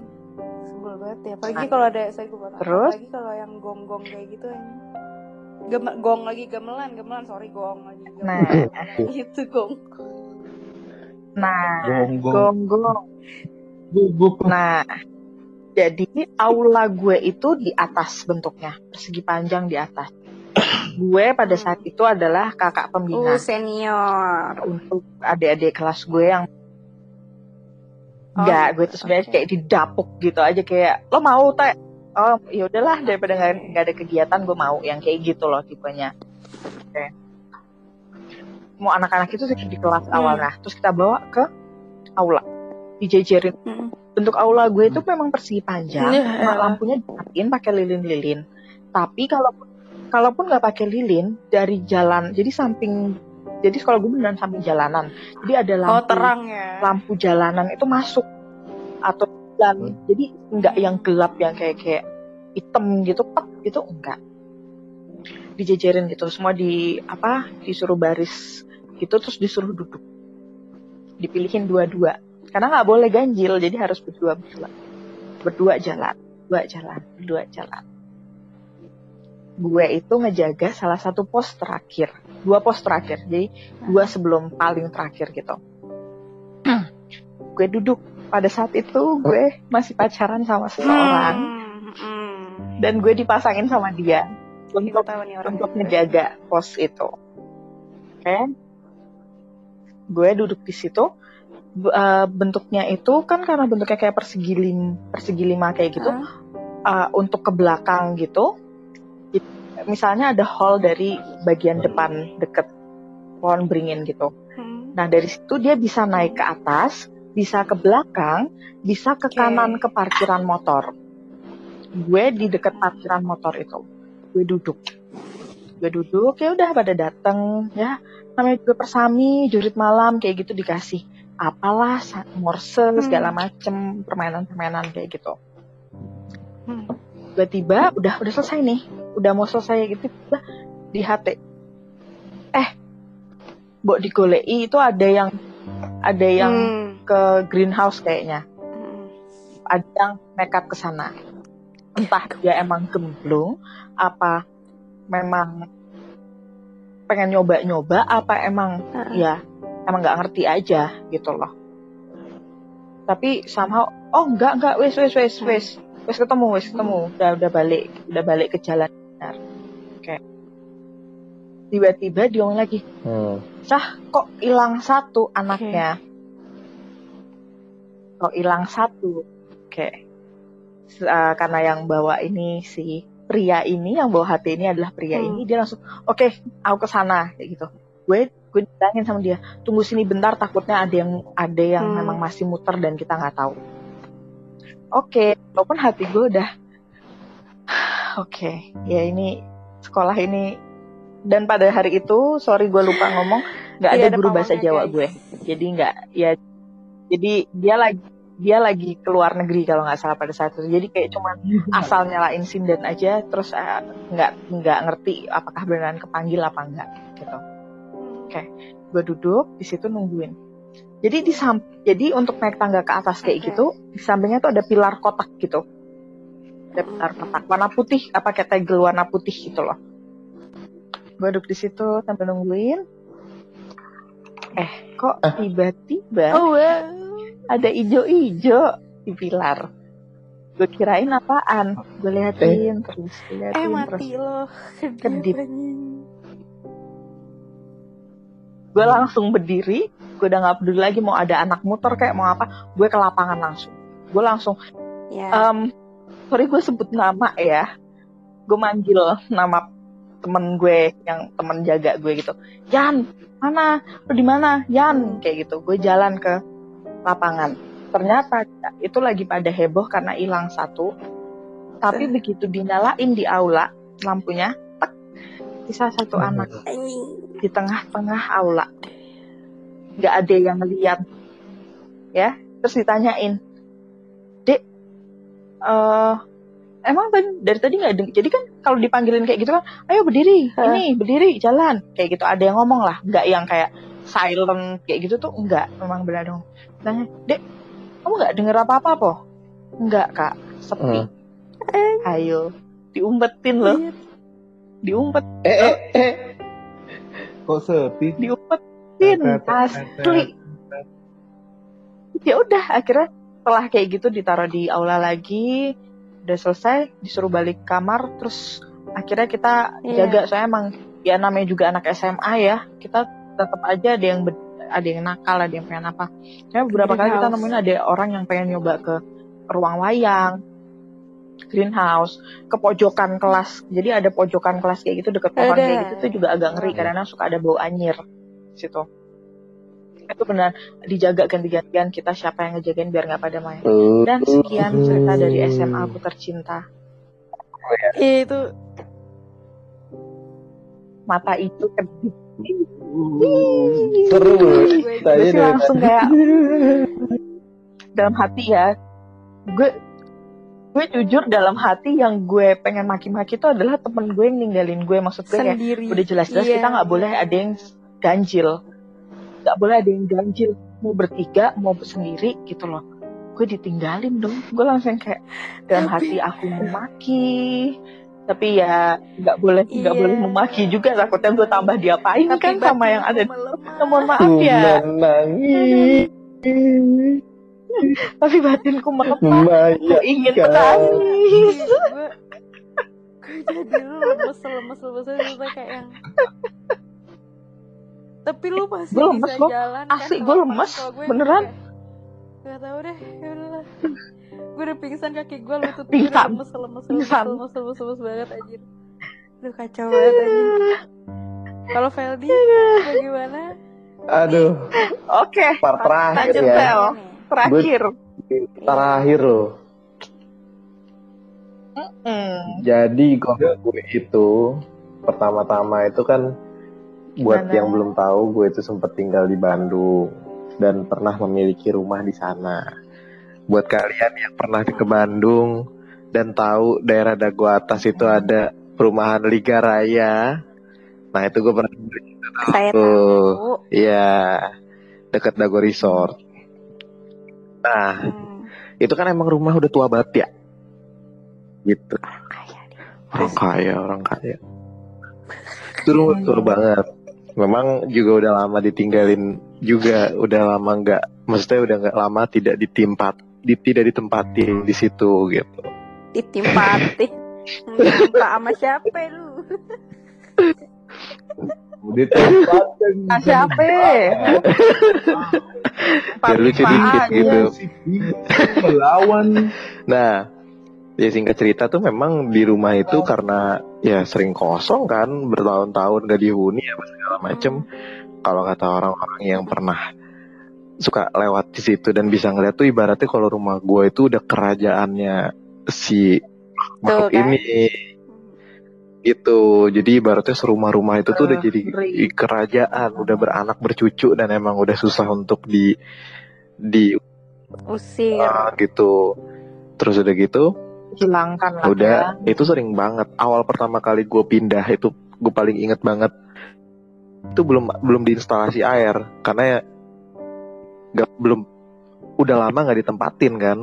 sebel banget ya. Apalagi Nah. kalau ada saya gue potong. Terus? Apalagi kalau yang gong-gong kayak gitu yang Gem- gong lagi gamelan, gamelan sorry gong lagi gamelan. Nah. *laughs* itu gong. Nah, Gonggong. gonggong. Gugup. Nah, jadi aula gue itu di atas bentuknya, persegi panjang di atas. *coughs* gue pada saat itu adalah kakak pembina Uh, senior. untuk adik-adik kelas gue yang Oh, Enggak, gitu. gue tuh sebenarnya Oke. kayak didapuk gitu aja kayak lo mau tak? Oh ya udahlah daripada nggak ada kegiatan gue mau yang kayak gitu loh tipenya. Oke. Mau anak-anak itu di kelas Hmm. awal nah, terus kita bawa ke aula dijejerin. Hmm. Bentuk aula gue itu memang persegi panjang, Iya. cuma lampunya dimatiin pakai lilin-lilin. Tapi kalau kalaupun nggak pakai lilin dari jalan, jadi samping jadi sekolah gue beneran samping jalanan. Jadi ada lampu Oh, terang ya. lampu jalanan itu masuk atau dan jadi nggak yang gelap yang kayak kayak hitam gitu pet gitu enggak dijejerin gitu semua di apa disuruh baris gitu terus disuruh duduk dipilihin dua-dua karena nggak boleh ganjil jadi harus berdua berdua. Berdua jalan dua jalan berdua jalan. Gue itu ngejaga salah satu pos terakhir dua pos terakhir jadi dua sebelum paling terakhir gitu. Gue duduk. Pada saat itu gue masih pacaran sama seseorang. Hmm, hmm. dan gue dipasangin sama dia untuk untuk ngejaga pos itu. Oke. Gue duduk di situ Eh, bentuknya itu kan karena bentuknya kayak persegi lim persegi lima kayak gitu eh, untuk ke belakang gitu. It- misalnya ada hall dari bagian depan deket pohon beringin gitu. Hmm. Nah dari situ dia bisa naik ke atas, bisa ke belakang, bisa ke Oke. kanan ke parkiran motor. Gue di dekat parkiran motor itu, gue duduk, gue duduk ya udah pada dateng ya. Namanya juga persami jurit malam kayak gitu dikasih apalah morse segala macem permainan-permainan kayak gitu. Hmm. Tiba-tiba udah udah selesai nih, udah mau selesai gitu tiba di HT. Eh, Mbok digolei itu ada yang ada yang Hmm. ke greenhouse kayaknya. Hmm. Ada yang nekat ke sana. Entah dia emang gemblung apa memang pengen nyoba-nyoba apa emang Heeh. ya emang nggak ngerti aja gitu loh. Tapi somehow oh enggak enggak wes wes wes wes wes ketemu wes ketemu udah udah balik udah balik ke jalan benar. Oke. Tiba-tiba dia ngomong lagi Hmm. Sah kok hilang satu anaknya? Kok hilang satu? Oke. Eh, karena yang bawa ini si pria ini yang bawa hati ini adalah pria Hmm. ini dia langsung oke aku ke sana kayak gitu. Gue gue bilangin sama dia tunggu sini bentar takutnya ada yang ada yang Hmm. memang masih muter dan kita nggak tahu. Oke, walaupun hati gue udah *sighs* oke ya ini sekolah ini dan pada hari itu sorry gue lupa ngomong nggak Tidak ada ada guru bahasa Jawa guys. gue jadi nggak ya jadi dia lagi dia lagi keluar negeri kalau nggak salah pada saat itu jadi kayak cuman *laughs* asal nyalain sinden aja terus eh, nggak nggak ngerti apakah beneran kepanggil apa enggak gitu gue duduk di situ nungguin. Jadi di jadi untuk naik tangga ke atas kayak Oke. gitu di sampingnya tuh ada pilar kotak gitu. Ada pilar kotak warna putih apa kayak tegel warna putih gitu loh. Gue duduk di situ sambil nungguin. Eh kok tiba-tiba Oh wow. ada ijo-ijo di pilar. Gue kirain apaan? Gue liatin terus Eh liatin terus mati loh. Kedip. Gue langsung berdiri gue udah nggak peduli lagi mau ada anak motor kayak mau apa gue ke lapangan langsung. Gue langsung Ya. em sorry gue sebut nama ya. Gue manggil nama temen gue yang temen jaga gue gitu. Yan mana? Lu di mana? Yan kayak gitu. Gue jalan ke lapangan. Ternyata itu lagi pada heboh karena hilang satu. Tapi begitu dinyalain di aula lampunya tek bisa satu anak. Anjing. Di tengah-tengah aula. Nggak ada yang lihat ya terus ditanyain dek eh emang tadi- dari tadi nggak deng- jadi kan kalau dipanggilin kayak gitu kan ayo berdiri ini berdiri jalan. Kayak gitu ada yang ngomong lah. Nggak yang kayak silent kayak gitu tuh enggak memang benar dong. Tanya dek kamu nggak denger apa apa po? Enggak kak. Sepi. Hmm. ayo diumpetin loh. Diumpet. Eh eh eh. Kok sepi? diumpetin asli ya udah akhirnya setelah kayak gitu ditaruh di aula lagi udah selesai disuruh balik kamar terus akhirnya kita Iya. jaga soalnya emang ya namanya juga anak SMA ya kita tetap aja ada yang ada yang nakal ada yang pengen apa Soalnya beberapa kali kita nemuin ada orang yang pengen nyoba ke ruang wayang greenhouse ke pojokan kelas. Jadi ada pojokan kelas kayak gitu deket pohon kayak gitu tuh juga agak ngeri karena suka ada bau anyir di situ. Itu benar dijaga ganti-gantian kita siapa yang ngejagain biar nggak pada main. Dan sekian cerita dari SMA aku tercinta. Iya, itu. Mata itu sih dari langsung kayak *laughs* dalam hati ya gue gue jujur dalam hati yang gue pengen maki-maki itu adalah temen gue yang ninggalin gue. Maksud gue kayak sendiri. udah jelas-jelas Iya. kita nggak boleh ada yang ganjil. Nggak boleh ada yang ganjil. Mau bertiga mau sendiri gitu loh. Gue ditinggalin dong. Gue langsung kayak dalam Tapi- hati aku memaki. Tapi ya nggak boleh nggak Iya. boleh memaki juga. Takutnya gue tambah diapain Tapi kan sama yang ada. Ya, mohon maaf ya. Menangis *laughs* tapi batinku aku ingin kan. menangis gue gue jadi lu lemes lemes lemes lemes kayak yang tapi lu masih Gue lemes bisa jalan Asli, kan gue lemes. gue Beneran. kayak, Gak tau deh, yaudahlah Gue udah pingsan kaki gue lutut gue udah Pingsan. lemes lemes lemes lemes lemes lemes banget anjir. Aduh kacau banget anjir. Kalau Feldi bagaimana? aduh. Oke part terakhir Lanjut, ya Terakhir terakhir loh Hmm. jadi gue itu pertama-tama itu kan buat Gimana? yang belum tahu gue itu sempat tinggal di Bandung dan pernah memiliki rumah di sana buat kalian yang pernah ke Bandung dan tahu daerah Dago Atas itu ada perumahan Liga Raya nah itu gue pernah Tuh. tahu Iya, dekat Dago Resort. Nah, hmm. itu kan emang rumah udah tua banget ya. Gitu. Kaya deh Orang kaya, orang kaya. Itu rumah tua banget. Memang juga udah lama ditinggalin juga, udah lama nggak, maksudnya udah nggak lama tidak ditempat, di, tidak ditempatin di situ gitu. Ditimpati *laughs* Minta sama siapa lu? *laughs* Udah tempat Ah, siapa Biar lucu dikit gitu. melawan Nah, ya singkat cerita tuh memang di rumah itu karena ya sering kosong kan, bertahun-tahun gak dihuni apa segala macem. Kalau kata orang-orang yang pernah suka lewat di situ dan bisa ngeliat tuh ibaratnya kalau rumah gue itu udah kerajaannya si makhluk kan? ini gitu. Jadi ibaratnya serumah-rumah itu tuh udah Eh, jadi ngeri. kerajaan, udah beranak bercucu dan emang udah susah untuk di di Usir ah, gitu. Terus udah gitu hilangkan lah udah ya. itu sering banget awal pertama kali gue pindah itu gue paling inget banget itu belum belum diinstalasi air karena ya nggak belum udah lama nggak ditempatin kan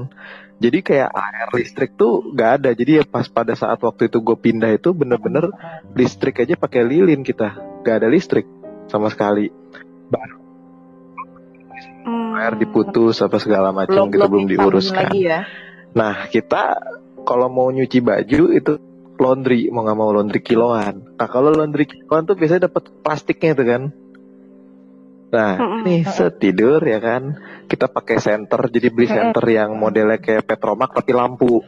jadi kayak air listrik tuh nggak ada. Jadi ya pas pada saat waktu itu gue pindah itu bener-bener listrik aja pakai lilin kita. Nggak ada listrik sama sekali. Hmm. air diputus apa segala macam gitu belum diurus disambungin kan lagi ya? Nah kita kalau mau nyuci baju itu laundry mau nggak mau laundry kiloan. Nah kalau laundry kiloan tuh biasanya dapat plastiknya tuh kan. Nah nih setidur ya kan kita pakai senter jadi beli senter yang modelnya kayak Petromak tapi lampu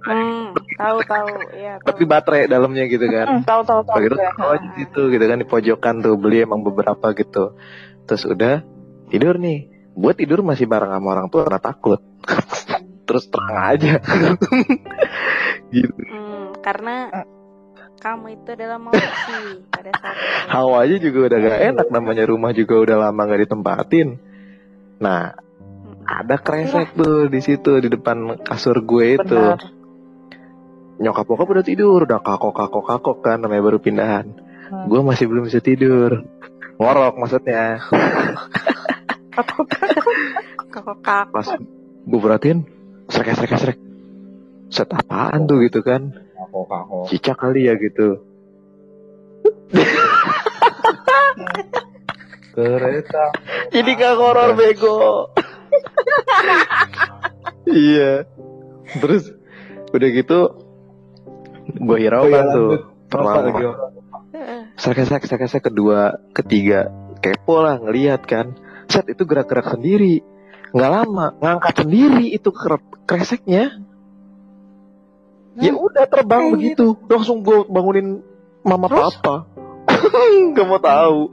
Hmm, tahu tahu ya tahu. tapi baterai dalamnya gitu kan. Hmm, tahu tahu tahu Begitu gue. oh di situ gitu kan di pojokan tuh beli emang beberapa gitu. Terus udah tidur nih. Buat tidur masih bareng sama orang tua karena takut. *laughs* Terus terang aja. *laughs* gitu. Hmm, karena kamu itu adalah *laughs* mochi pada saat itu. Hawanya juga udah gak enak namanya rumah juga udah lama gak ditempatin. Nah, Hmm. ada kresek tuh di situ di depan kasur gue itu. Benar. Nyokap bokap udah tidur, udah kakok kakok kakok kan namanya baru pindahan. Hmm. Gue masih belum bisa tidur. Ngorok maksudnya. *laughs* Kakak kakak. Pas gue perhatiin, srek srek srek. Set apaan tuh gitu kan? kako kako Cicak kali ya gitu. *laughs* kereta Ini gak horor bego. iya. Terus udah gitu gue Oh hiraukan iya, tuh. Pertama. sek sek kedua, ketiga kepo lah ngelihat kan. Set itu gerak-gerak sendiri. Nggak lama ngangkat sendiri itu kre- kreseknya. Ya udah terbang begitu. Langsung gue bangunin mama Terus? papa. *laughs* Gak mau tahu.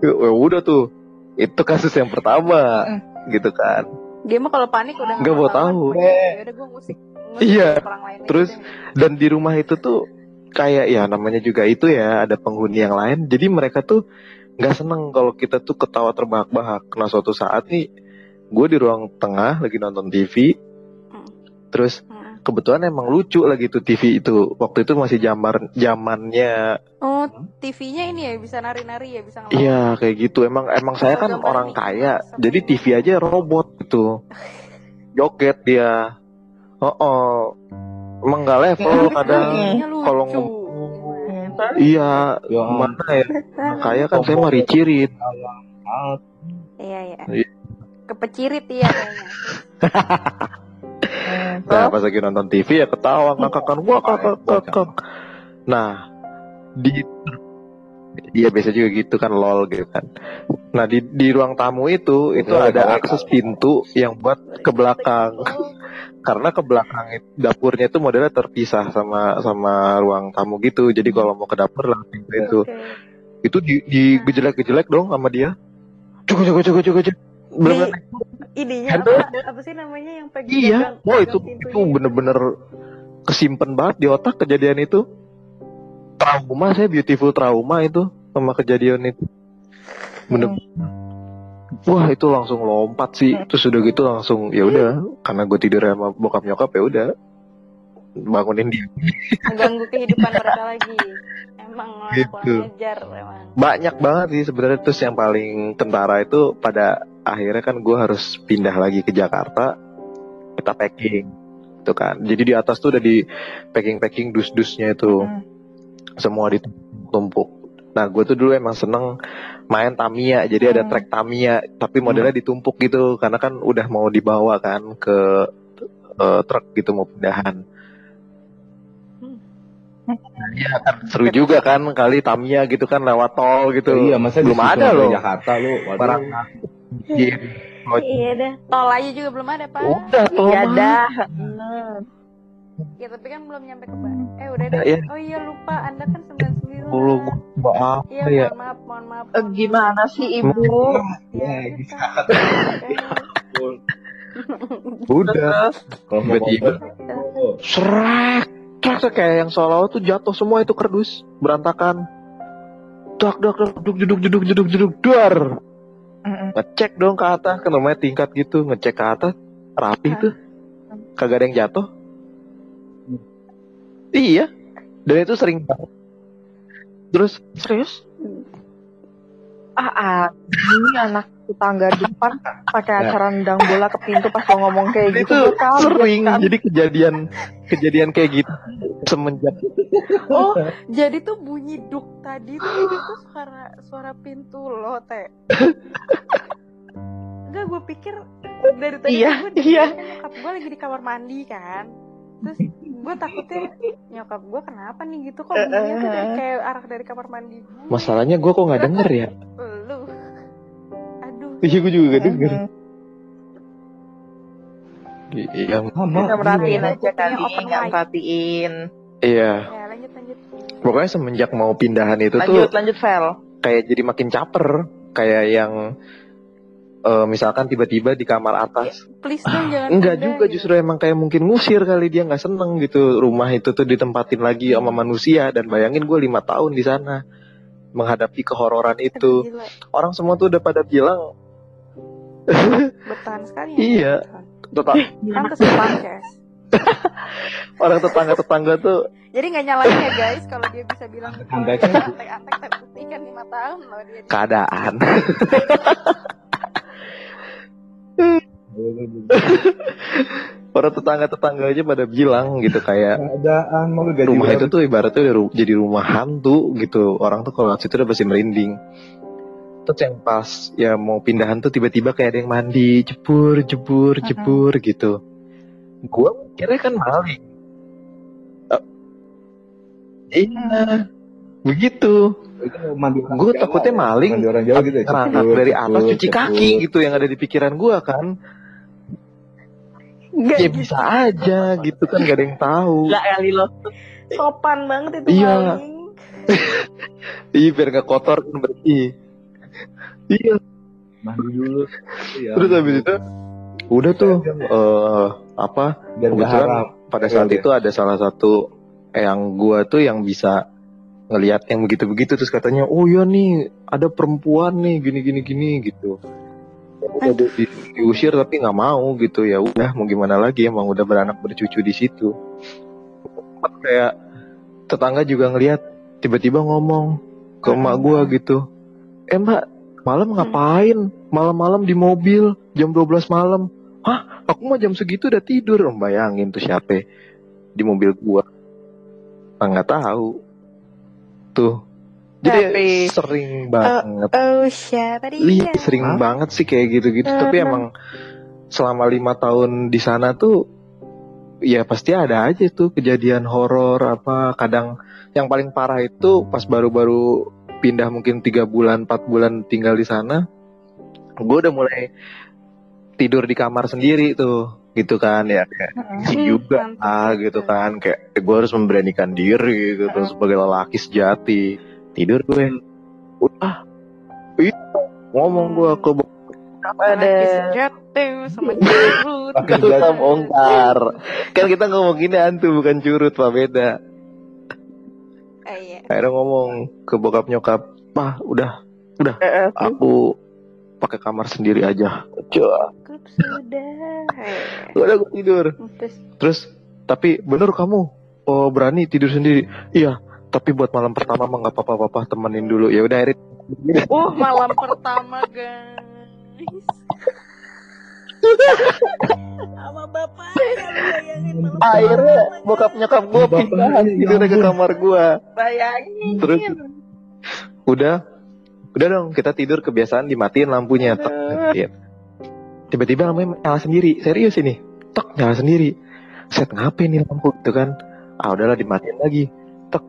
Ya udah tuh. Itu kasus yang pertama, gitu kan. Dia mah kalau panik udah Nggak mau tahu. ya udah gue musik. Iya. Terus dan di rumah itu tuh kayak ya namanya juga itu ya ada penghuni yang lain jadi mereka tuh nggak seneng kalau kita tuh ketawa terbahak-bahak nah suatu saat nih gue di ruang tengah lagi nonton TV Hmm. terus Heeh. Kebetulan emang lucu lagi tuh TV itu waktu itu masih zaman zamannya Oh, TV-nya ini ya bisa nari-nari ya, bisa ngelawan. iya kayak gitu emang emang saya kan orang kaya jadi. TV aja robot gitu *laughs* joget dia oh, oh. emang nggak level kadang TV-nya lucu. kalau iya Ya mana ya *laughs* kaya kan saya mah ricirit. Iya, iya. Iya. Kepecirit ya kayaknya. *laughs* Nah pas lagi nonton TV ya ketawa ngakak wah kakak kakak. Nah di Iya biasa juga gitu kan lol gitu kan. Nah di di ruang tamu itu itu Betul, ada betul. akses pintu yang buat ke belakang. Karena ke belakang itu, dapurnya itu modelnya terpisah sama sama ruang tamu gitu. Jadi kalau mau ke dapur lah pintu itu. Oke. Itu di di gejelek-gejelek dong sama dia. Cukup cukup cukup cukup cukup. Ininya Aduh. apa, apa sih namanya yang pegang Iya, pegang- oh itu pintunya itu bener-bener kesimpan banget di otak kejadian itu. Trauma saya beautiful trauma itu sama kejadian itu. Bener. Wah itu langsung lompat sih. Terus udah gitu langsung ya udah karena gue tidur sama bokap nyokap ya udah bangunin dia. mengganggu kehidupan mereka lagi. Emang Gitu. kurang ajar emang. Banyak banget sih sebenarnya terus yang paling tentara itu pada akhirnya kan gue harus pindah lagi ke Jakarta. Kita packing itu kan. Jadi di atas tuh udah di packing-packing dus-dusnya itu. Hmm. semua ditumpuk. Nah, gue tuh dulu emang seneng main Tamiya, jadi ada Hmm. track Tamiya, tapi modelnya ditumpuk gitu, karena kan udah mau dibawa kan ke eh, truk gitu mau pindahan. Iya kan seru juga kan kali Tamiya gitu kan lewat tol gitu. Iya, masa belum ada loh. Jakarta lu. Barang Iya. Iya dah. Tol aja juga belum ada, Pak. Udah tol Iya dah. Ya tapi kan belum nyampe ke Bandung. Eh udah deh. Iya. Oh iya lupa, Anda kan 99. Dulu gua apa Iya, ya? mohon maaf, mohon maaf. Eh, gimana sih ibu? Ya, Ya, kita. Udah. Kalau mau Tiba-tiba. Srek, srek srek, kayak yang seolah tuh jatuh semua itu kardus berantakan. Dak dak dak duduk duduk duduk duduk duduk dar. Mm-mm. Ngecek dong ke atas, kan namanya tingkat gitu, ngecek ke atas, rapi tuh. Kagak ada yang jatuh. Iya. Dan itu sering banget. Terus serius? Ah, ah, ini anak tetangga depan pakai Ya. acara nendang bola ke pintu pas lo ngomong kayak gitu. itu sering. kan. Jadi kejadian kejadian kayak gitu semenjak Oh, jadi tuh bunyi duk tadi tuh itu suara suara pintu lo, Teh. Enggak, gue pikir dari tadi Iya, gue iya. nyokap gue lagi di kamar mandi kan. Terus gue takutnya nyokap gue kenapa nih gitu kok bunyinya tuh dari kayak arah dari kamar mandi gue. masalahnya gue kok nggak denger ya? Lu. Aduh. Iya gue juga gak denger. Iya, sama. Nggak merhatiin Iya. aja kali, nggak merhatiin. Iya. Ya, lanjut lanjut. Pokoknya semenjak mau pindahan itu tuh Lanjut, lanjut, kayak jadi makin caper kayak yang eh, misalkan tiba-tiba di kamar atas Please dong jangan enggak pindah, juga gitu. justru emang kayak mungkin ngusir kali dia nggak seneng gitu rumah itu tuh ditempatin lagi sama manusia dan bayangin gue lima tahun di sana menghadapi kehororan itu Gila, orang semua tuh udah pada bilang bertahan sekali. *laughs* Iya. tetap Pantes podcast. *laughs* orang tetangga-tetangga tuh Jadi nggak nyalain ya guys kalau dia bisa bilang gitu. Antek-antek. Antek-antek tapi buktikan lima tahun loh dia. di- keadaan *laughs* orang tetangga-tetangga aja pada bilang gitu kayak Keadaan mau gaji rumah itu tuh ibaratnya udah ru- jadi rumah hantu gitu orang tuh kalau situ udah pasti merinding terus yang pas ya mau pindahan tuh tiba-tiba kayak ada yang mandi jebur jebur jebur gitu gue kira kan maling Eh, iya begitu Jawa takutnya ya? maling, Mandi orang Jawa gitu ya. cepur, dari cepur, atas cuci cepur. kaki gitu yang ada di pikiran gue kan Enggak ya gitu. bisa aja gitu kan gak ada yang tahu Enggak kali lo. Sopan banget itu Iya. maling. *laughs* iya biar gak kotor kan bersih iya Mandi dulu. Iya. terus habis itu udah tuh eh apa Biar nggak kebetulan haram. pada Oke, saat oke. itu ada salah satu yang gua tuh yang bisa ngelihat yang begitu-begitu terus katanya oh iya nih ada perempuan nih gini gini gini gitu. Udah di- di- diusir tapi nggak mau gitu ya udah mau gimana lagi emang udah beranak bercucu di situ. Kayak tetangga juga ngelihat tiba-tiba ngomong ke emak gua gitu eh mbak malam ngapain? Malam-malam di mobil jam 12 malam hah aku mah jam segitu udah tidur bayangin tuh siapa di mobil gua Ah, nggak tahu tuh jadi Tapi- sering banget Oh, siapa Iya, dia? sering Hah? banget sih kayak gitu-gitu. Tapi Eh, emang selama lima tahun di sana tuh, ya pasti ada aja tuh kejadian horor apa. Kadang yang paling parah itu pas baru-baru pindah mungkin tiga bulan, empat bulan tinggal di sana, gue udah mulai tidur di kamar sendiri tuh, gitu kan ya. Kayak Heeh. juga mantap ah gitu. gitu kan kayak gue harus memberanikan diri gitu sebagai lelaki sejati tidur gue udah itu ngomong gue ke Ada Laki sejati sama curut. Gak sejati. usah bongkar kan kita ngomonginnya hantu bukan curut pak beda Eh, iya. akhirnya ngomong ke bokap nyokap pah udah Eh, aku pakai kamar sendiri aja Cua. Sudah. Udah gue tidur. Terus? Terus tapi bener kamu. Oh berani tidur sendiri. Iya tapi buat malam pertama mah nggak apa-apa papa temenin dulu. Ya udah akhirnya Uh, malam pertama, guys. Sama bapak ya, lu bayangin malam akhirnya pertama, bokap nyokap gue pindahan ya tidurnya ke kamar gue bayangin. terus? Udah. Udah dong kita tidur kebiasaan dimatiin lampunya. Tek. Tiba-tiba lampunya nyala sendiri. Serius ini. Tek nyala sendiri. Set ngapain nih lampu itu kan? Ah udahlah dimatiin lagi. Tek.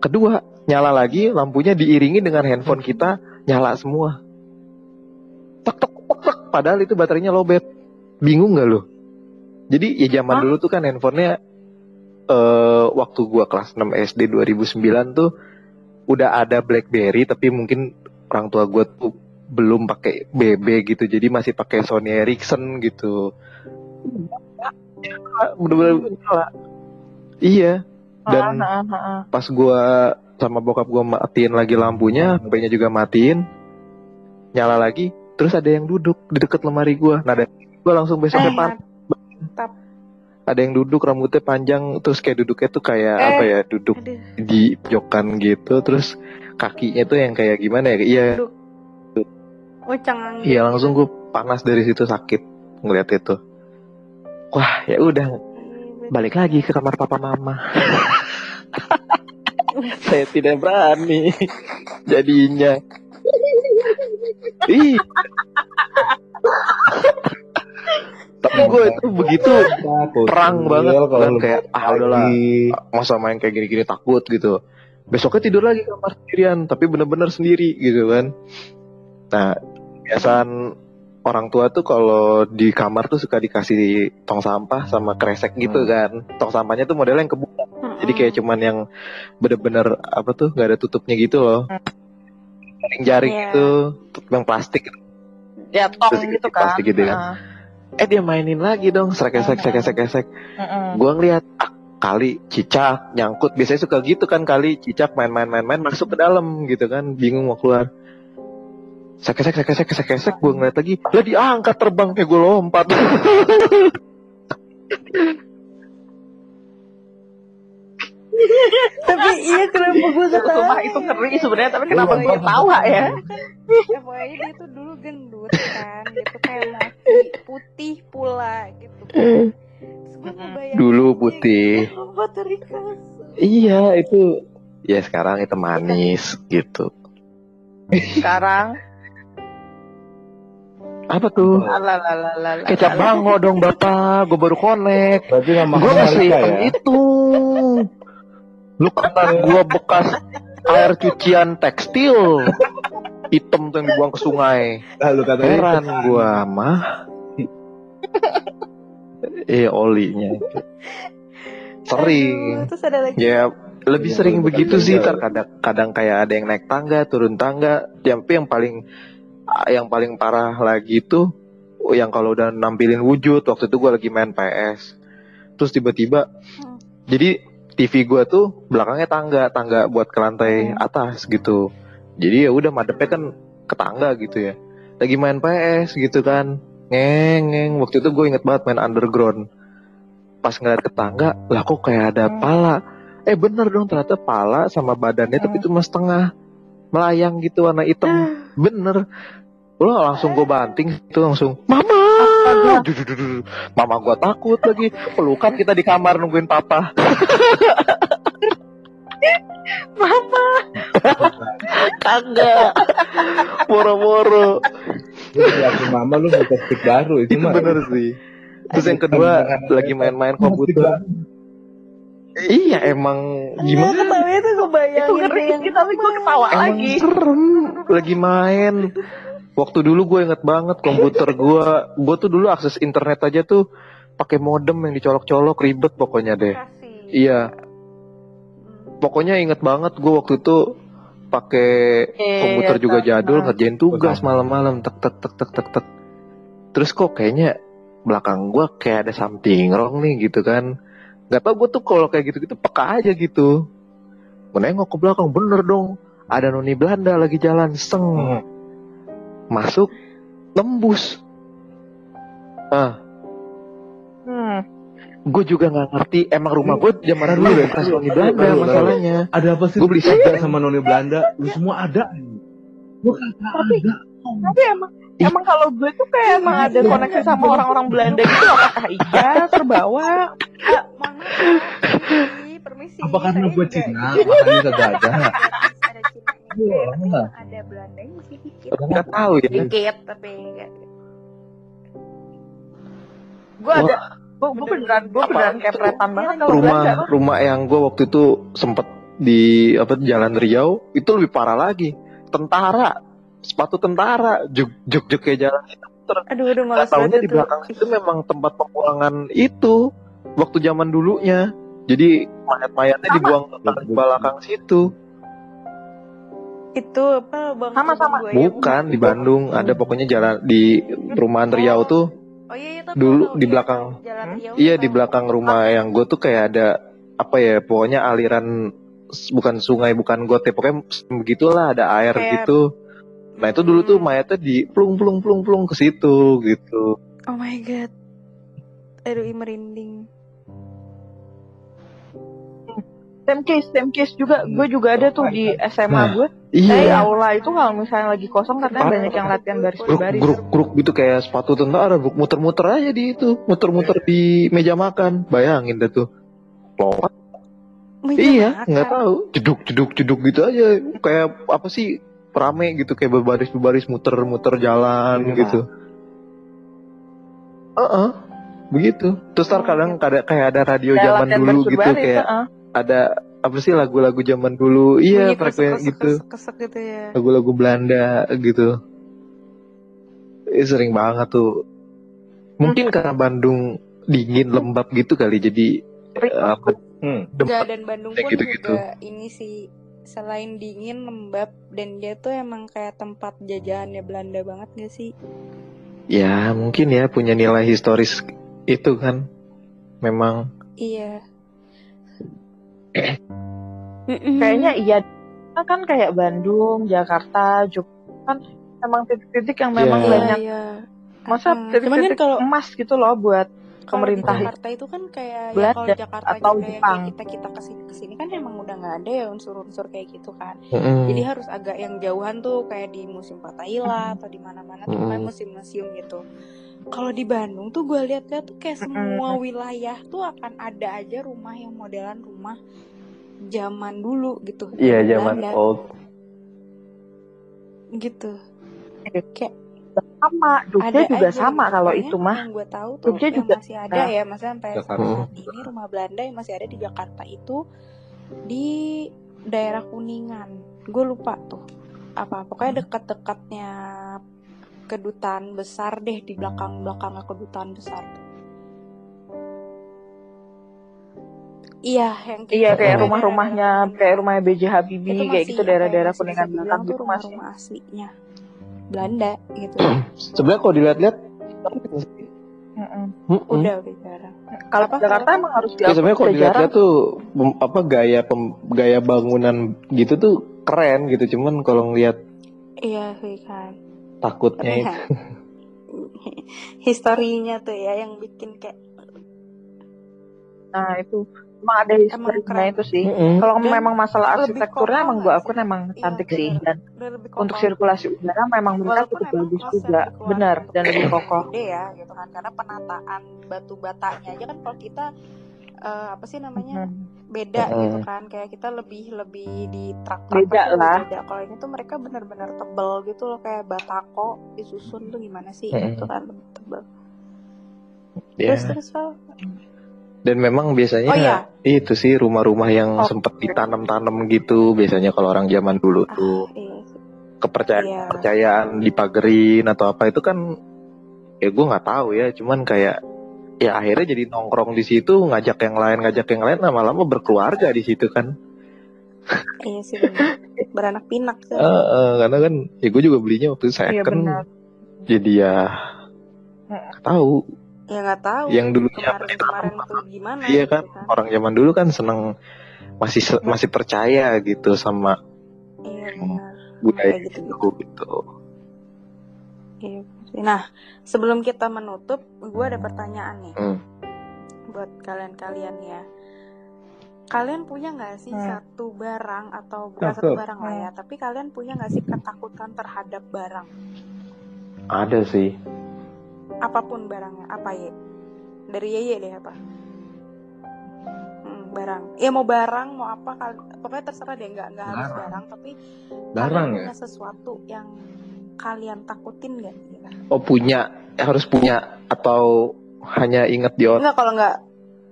Kedua nyala lagi lampunya diiringi dengan handphone kita nyala semua. Tek tek tek tek. Padahal itu baterainya lowbat. Bingung nggak lo jadi ya zaman Hah? dulu tuh kan handphonenya eh waktu gua kelas 6 SD 2009 tuh udah ada BlackBerry tapi mungkin orang tua gua tuh belum pakai BB gitu jadi masih pakai Sony Ericsson gitu bener-bener iya Dan- Heeh, heeh, heeh. pas gua sama bokap gua matiin lagi lampunya HP-nya juga matiin nyala lagi terus ada yang duduk di deket lemari gua nah situ gua langsung besoknya Eh, pan- mantap. ada yang duduk rambutnya panjang terus kayak duduknya tuh kayak Eh. apa ya duduk Aduh. di pojokan gitu terus kakinya tuh yang kayak gimana ya iya Oh, cangang. iya langsung gue panas dari situ sakit ngeliat itu wah ya udah balik lagi ke kamar papa mama *laughs* saya tidak berani jadinya ih tapi gue itu begitu Takut. perang banget Iya, kalau kan kayak ah udahlah lagi. masa main kayak gini-gini takut gitu besoknya tidur lagi kamar sendirian tapi bener-bener sendiri gitu kan nah kebiasaan orang tua tuh kalau di kamar tuh suka dikasih tong sampah sama kresek gitu Hmm. kan. Tong sampahnya tuh modelnya yang kebuka jadi kayak cuman yang bener-bener apa tuh nggak ada tutupnya gitu loh. Jaring-jaring Iya. gitu tutup yang plastik Ya tong Terus gitu kan. plastik gitu kan. eh dia mainin lagi dong srek esek srek esek esek Heeh. gua ngeliat ah, kali cicak nyangkut. Biasanya suka gitu kan kali cicak main-main main-main masuk ke dalam gitu kan bingung mau keluar sekesek sekesek sekesek sekesek gue ngeliat lagi lah diangkat terbang kayak gue lompat *laughs* Tapi iya kenapa gue Sumpah ketawa itu ngeri sebenarnya tapi kenapa nggak gue pernah. tawa ya? Ya pokoknya dia tuh dulu gendut kan gitu kayak mati putih pula gitu Dulu putih. gitu, kasur. iya itu ya sekarang itu manis gitu Sekarang Apa tuh? Kecap bango dong bapak, gue baru connect. Berarti Gue masih ya? itu. Lu kata gue bekas air cucian tekstil. Hitam tuh yang dibuang ke sungai. Lalu katanya Heran gue mah. *laughs* Eh olinya. Sering. Aduh, terus ada lagi Ya lebih Iya, sering begitu sih Tar. kadang kadang kayak ada yang naik tangga turun tangga tapi yang paling yang paling parah lagi tuh yang kalau udah nampilin wujud waktu itu gue lagi main PS terus tiba-tiba Hmm. jadi TV gue tuh belakangnya tangga tangga buat ke lantai Hmm. atas gitu jadi ya udah madepnya kan ke tangga gitu ya lagi main PS gitu kan ngeng ngeng waktu itu gue inget banget main underground pas ngeliat ke tangga lah kok kayak ada Hmm. pala eh bener dong ternyata pala sama badannya tapi Hmm. cuma setengah melayang gitu warna hitam. Bener. Lo langsung gue banting itu langsung mama! Mama gue takut lagi. Pelukan kita di kamar nungguin papa. *laughs* Mama. kagak. Moro-moro yakin mama lu buka stick baru itu itu bener sih. Terus yang kedua lagi main-main komputer iya emang gimana ketawanya tuh kebayang Itu ngeri sih, tapi gue ketawa Emang lagi. serem lagi main. Waktu dulu gue inget banget komputer gue, gue tuh dulu akses internet aja tuh pakai modem yang dicolok-colok ribet pokoknya deh. Iya, pokoknya inget banget gue waktu itu pakai Iya, komputer iya, juga sama. jadul ngerjain tugas malam-malam tek tek tek tek tek tek. Terus kok kayaknya belakang gue kayak ada something wrong nih gitu kan. Gak tau gue tuh kalau kayak gitu-gitu peka aja gitu. Menengok ke belakang bener dong. Ada noni Belanda lagi jalan seng. Hmm. Masuk tembus. Ah, Hmm. gue juga nggak ngerti. Emang rumah gue zaman dulu Lalu, bekas lalu, noni Belanda lalu, lalu. masalahnya. Ada apa sih? Gua beli Ada sama noni Belanda. Lu semua ada. Lu kata Tapi- ada. Tapi emang emang kalau gue tuh kayak emang ada koneksi sama orang-orang Belanda gitu apakah iya terbawa. Ah, mohon maaf permisi permisi Apa karena gue Cina? makanya kagak ada? ada Cina Iya. ada Belandanya sih dikit. Tahu ya. dikit tapi enggak gue ada gue gue beneran gue beneran kepretan banget kalau rumah Belanda. rumah yang gue waktu itu sempet di apa Jalan Riau itu lebih parah lagi. Tentara sepatu tentara juk juk juk kayak jalan itu aduh udah malas tahunya banget di tuh. belakang situ memang tempat pembuangan itu waktu zaman dulunya. Jadi mayat-mayatnya Sama. dibuang ke belakang situ. Itu apa bang? Sama-sama. Bang Buaya bukan di Bandung. Ada pokoknya jalan di perumahan Riau tuh. Oh iya itu Dulu tahu, di iya, belakang. Jalan Hmm? Riau iya di belakang rumah yang gue tuh kayak ada apa ya pokoknya aliran bukan sungai bukan got ya pokoknya begitulah ada air Kayak- gitu nah itu dulu tuh Hmm. mayatnya di plung plung plung plung ke situ gitu. Oh my god. Aduh merinding. Same case same case juga. Gue juga ada tuh di SMA Nah, gue. iya. Aula itu kalau misalnya lagi kosong katanya banyak yang latihan baris gruk baris. gruk gruk gitu kayak sepatu tentara muter-muter aja di itu. Muter-muter di meja makan. Bayangin dah tuh. Meja iya nggak tahu. Jeduk jeduk jeduk gitu aja. Kayak apa sih rame gitu kayak berbaris berbaris muter-muter jalan Iya. gitu. Heeh, begitu. Terus ntar kadang kada kayak ada radio Kayak zaman dulu gitu baris, kayak heeh. ada apa sih lagu-lagu zaman dulu? Iya Bunyi frekuensi kesek, gitu. kesek, kesek gitu ya. Lagu-lagu Belanda gitu. Eh, sering banget tuh. Mungkin karena Bandung dingin lembab gitu kali jadi eh, apa Hmm. Dan Bandung Kayak pun gitu-gitu. juga ini sih selain dingin lembab dan dia tuh emang kayak tempat jajahannya Belanda banget gak sih? ya mungkin ya punya nilai historis itu kan memang Iya. kayaknya iya kan kayak Bandung Jakarta Jogja kan emang titik-titik yang memang Iya. banyak Iya. masa cuman kan titik-titik kalau emas gitu loh buat pemerintah Jakarta itu kan kayak ya kalau Jakarta atau juga Jepang. kayak kita kita ke sini ke sini kan emang udah nggak ada ya unsur-unsur kayak gitu kan. mm-mm. Jadi harus agak yang jauhan tuh kayak di musim Fatahila atau di mana-mana tuh Mm-mm. kayak musim-museum gitu. Kalau di Bandung tuh gue lihat-lihat tuh kayak semua wilayah tuh akan ada aja rumah yang modelan rumah zaman dulu gitu. iya Belanda. zaman old gitu. Kayak sama Jogja ada juga aja sama gitu. kalau itu mah yang gue tahu tuh Jogja yang juga masih ada ada. ya maksudnya sampai saat ini rumah Belanda yang masih ada di Jakarta itu di daerah Kuningan gue lupa tuh apa pokoknya dekat-dekatnya kedutaan besar deh di belakang belakangnya kedutaan besar iya yang Iya kayak Oh. rumah-rumahnya kayak rumahnya B.J. Habibie kayak gitu daerah-daerah kuningan belakang gitu masih. rumah-rumah aslinya Belanda gitu *clears throat* Sebenarnya kalau dilihat-lihat Mm-mm. mm-mm. udah udah jarang Kalau Apa, Jakarta emang harus Ya, diakui sebenarnya kalau dilihat-lihat tuh apa gaya pem- gaya bangunan gitu tuh keren gitu. Cuman kalau ngelihat iya sih kan takutnya Tapi itu. ya, *laughs* historinya tuh ya yang bikin kayak Nah itu emang ada historinya itu sih. Mm-mm. Kalau Dan memang masalah arsitekturnya emang gue sih? akun emang Iya, cantik sih bener. dan untuk kokoh. sirkulasi udara memang mereka cukup bagus juga. Benar untuk dan lebih kokoh. gede ya gitu kan karena penataan batu batanya aja kan kalau kita eh, apa sih namanya Hmm. beda Mm-mm. gitu kan kayak kita lebih lebih di trak Beda lah. beda kalau ini tuh mereka benar-benar tebel gitu loh kayak batako disusun tuh gimana sih Mm-mm. gitu kan lebih tebel Ya. terus terus Val? Dan memang biasanya Oh, iya. itu sih rumah-rumah yang Oh. sempet ditanam-tanam gitu. Biasanya kalau orang zaman dulu tuh ah iya sih. kepercayaan Iya. kepercayaan dipagerin atau apa itu kan ya gue nggak tahu ya. Cuman kayak ya akhirnya jadi nongkrong di situ ngajak yang lain ngajak yang lain lama-lama berkeluarga di situ kan. iya sih bener. beranak pinak Eh, tuh eh, karena kan ya gue juga belinya waktu itu Iya second benar. jadi ya nggak tahu ya nggak tahu yang dulunya kemarin kemarin tuh gimana Iya gitu kan orang zaman dulu kan seneng masih se- masih percaya gitu sama iya benar budaya kayak gitu itu gitu. Iya. Nah, sebelum kita menutup, gue ada pertanyaan nih Hmm. buat kalian-kalian ya. Kalian punya nggak sih Hmm. satu barang atau bukan satu barang lah ya, tapi kalian punya nggak sih ketakutan terhadap barang, Ada sih. Apa pun barangnya, apa ya? Dari Yeye deh apa? Hmm, barang. Ya mau barang, mau apa, kal- pokoknya terserah deh, nggak nggak harus Barang. tapi Barang ya? punya sesuatu yang kalian takutin nggak? Gitu. Oh punya harus punya atau hanya inget di otak. Enggak kalau nggak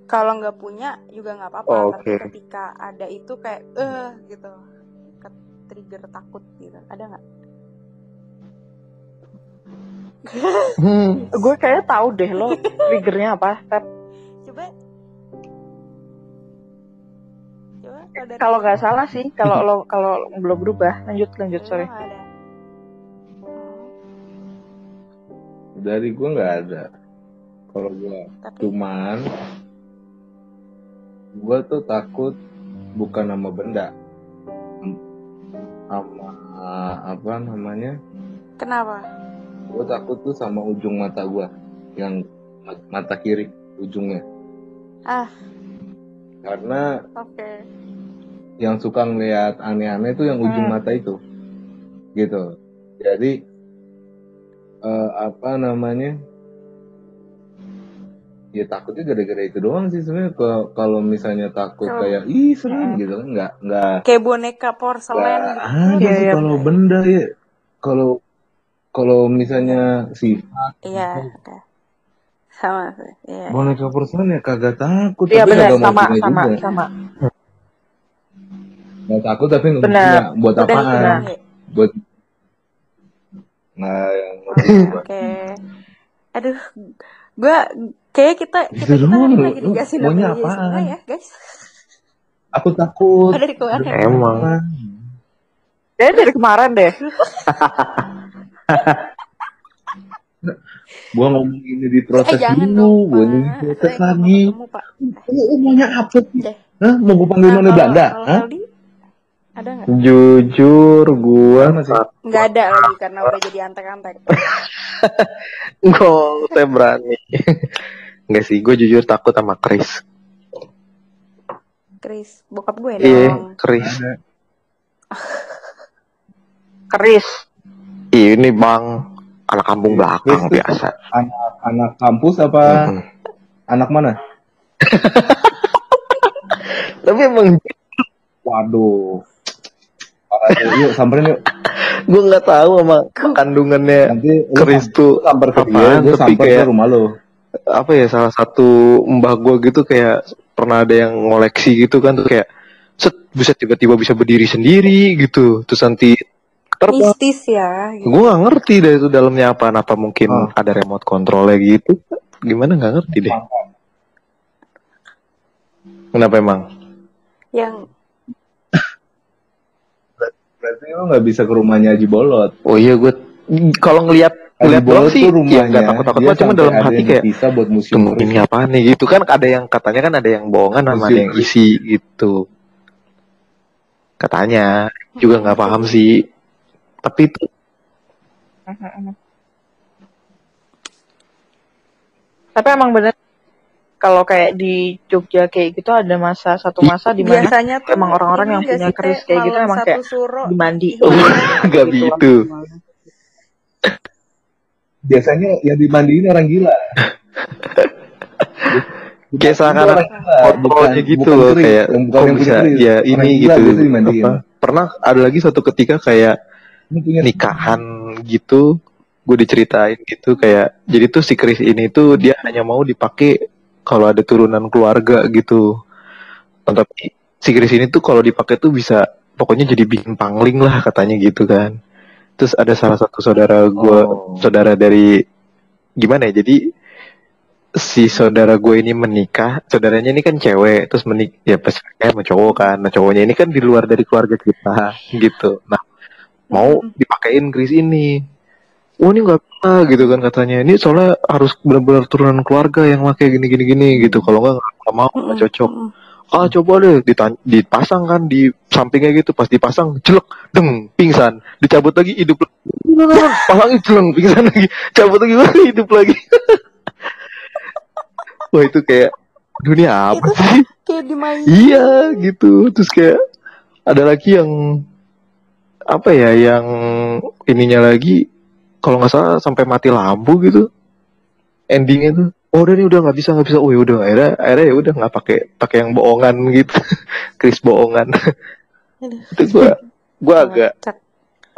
kalau nggak punya juga nggak apa-apa. Oh, Tapi oke. ketika ada itu kayak eh gitu, ke trigger takut gitu. Ada nggak? Hmm. *laughs* Gue kayaknya tahu deh lo triggernya apa. Tep. Coba. Coba kalau nggak salah sih, kalau *laughs* lo kalau belum berubah, lanjut lanjut sorry. Dari gue nggak ada. Kalau gue Tapi cuman gue tuh takut bukan nama benda, sama apa namanya? kenapa? Gue takut tuh sama ujung mata gue, yang mata kiri ujungnya. Ah. Karena Oke. yang suka ngeliat aneh-aneh itu yang ujung Hmm. mata itu gitu jadi eh, apa namanya ya takutnya gara-gara itu doang sih sebenarnya Kalau- misalnya takut Kalau- kayak ih serem Hmm. gitu kan nggak nggak Kayak boneka porselen nggak gitu. Iya, sih iya, kalau benda ya kalau kalau misalnya sifat Iya, oke. Sama sih. Iya. boneka porcelain ya kagak takut Iya tapi kagak sama sama juga sama. nggak takut tapi nggak punya buat apaan. Iya. buat nah yang *laughs* Oke. Aduh, gua kayak kita kita, kita hari lagi dikasih maunya semua ya, guys. aku takut Oh, dari kemarin. Emang. Kayaknya dari kemarin deh. *laughs* *laughs* gua ngomong ini di Eh, dulu gua ini nggak mau lagi lu maunya apa sih Deh. Hah? mau gua panggil Nah, kalau- Belanda Hah? Ada nggak? Jujur gua Sama sih. Nggak ada lagi karena udah jadi antek-antek. *laughs* Nggak, saya berani. *laughs* Enggak sih, gue jujur takut sama Chris. Chris, bokap gue Iya, dong. Chris. Ini bang, anak kampung belakang Chris, biasa. anak anak kampus apa Mm-mm. anak mana *laughs* Tapi emang waduh yuk samperin yuk gue nggak tahu sama kandungannya Nanti keris tuh samper ke dia, gue samper kayak- ke rumah lo. apa ya salah satu mbah gue gitu kayak pernah ada yang ngoleksi gitu kan tuh kayak set bisa tiba-tiba bisa berdiri sendiri gitu terus nanti terbang Mistis ya. gitu. gue gak ngerti deh itu dalamnya apa apa mungkin Oh. ada remote controlnya gitu gimana nggak ngerti deh kenapa emang Yang Berarti lo nggak bisa ke rumahnya Haji Bolot. oh iya gue kalau ngelihat ngelihat doang Bolot sih tuh ya rumahnya. nggak takut takut cuma dalam hati kayak bisa buat museum ini apa nih gitu kan ada yang katanya kan ada yang bohongan sama ada yang isi gitu katanya juga nggak paham sih tapi itu Tapi emang bener kalau kayak di Jogja kayak gitu ada masa satu masa di mana biasanya tuh emang orang-orang yang punya keris kayak gitu emang satu kayak suro dimandi. Oh, *laughs* nggak gitu Biasanya yang dimandiin orang gila. *laughs* Kayak gila, kontrolnya gitu bukan loh kayak kok bisa ya ini gitu. Apa, pernah ada lagi suatu ketika kayak nikahan gitu gue diceritain gitu kayak jadi tuh si keris ini tuh dia hanya mau dipakai kalau ada turunan keluarga gitu. Tapi si keris ini tuh kalau dipakai tuh bisa pokoknya jadi bikin pangling lah katanya gitu kan. Terus ada salah satu saudara gue Oh. saudara dari gimana ya jadi si saudara gue ini menikah saudaranya ini kan cewek terus menik ya pas kayak sama cowok kan. Nah cowoknya ini kan di luar dari keluarga kita gitu. Nah mau dipakein keris ini. Oh ini nggak bisa gitu kan katanya. Ini soalnya harus benar-benar turunan keluarga yang pakai gini gini gini gitu. Kalau nggak nggak mau nggak cocok. Ah coba deh dipasang kan di sampingnya gitu. Pas dipasang jelek deng pingsan. Dicabut lagi hidup lagi. *laughs* Pasangin jeleng pingsan lagi. Cabut lagi *laughs* hidup lagi. *laughs* Wah itu kayak dunia apa Itu sih? kayak iya gitu. Terus kayak ada lagi yang apa ya yang ininya lagi kalau nggak salah sampai mati lampu gitu. Endingnya tuh oh udah nih udah nggak bisa nggak bisa. Oh ya udah akhirnya akhirnya ya udah nggak pakai pakai yang bohongan gitu. *laughs* Chris bohongan. Itu gua gua agak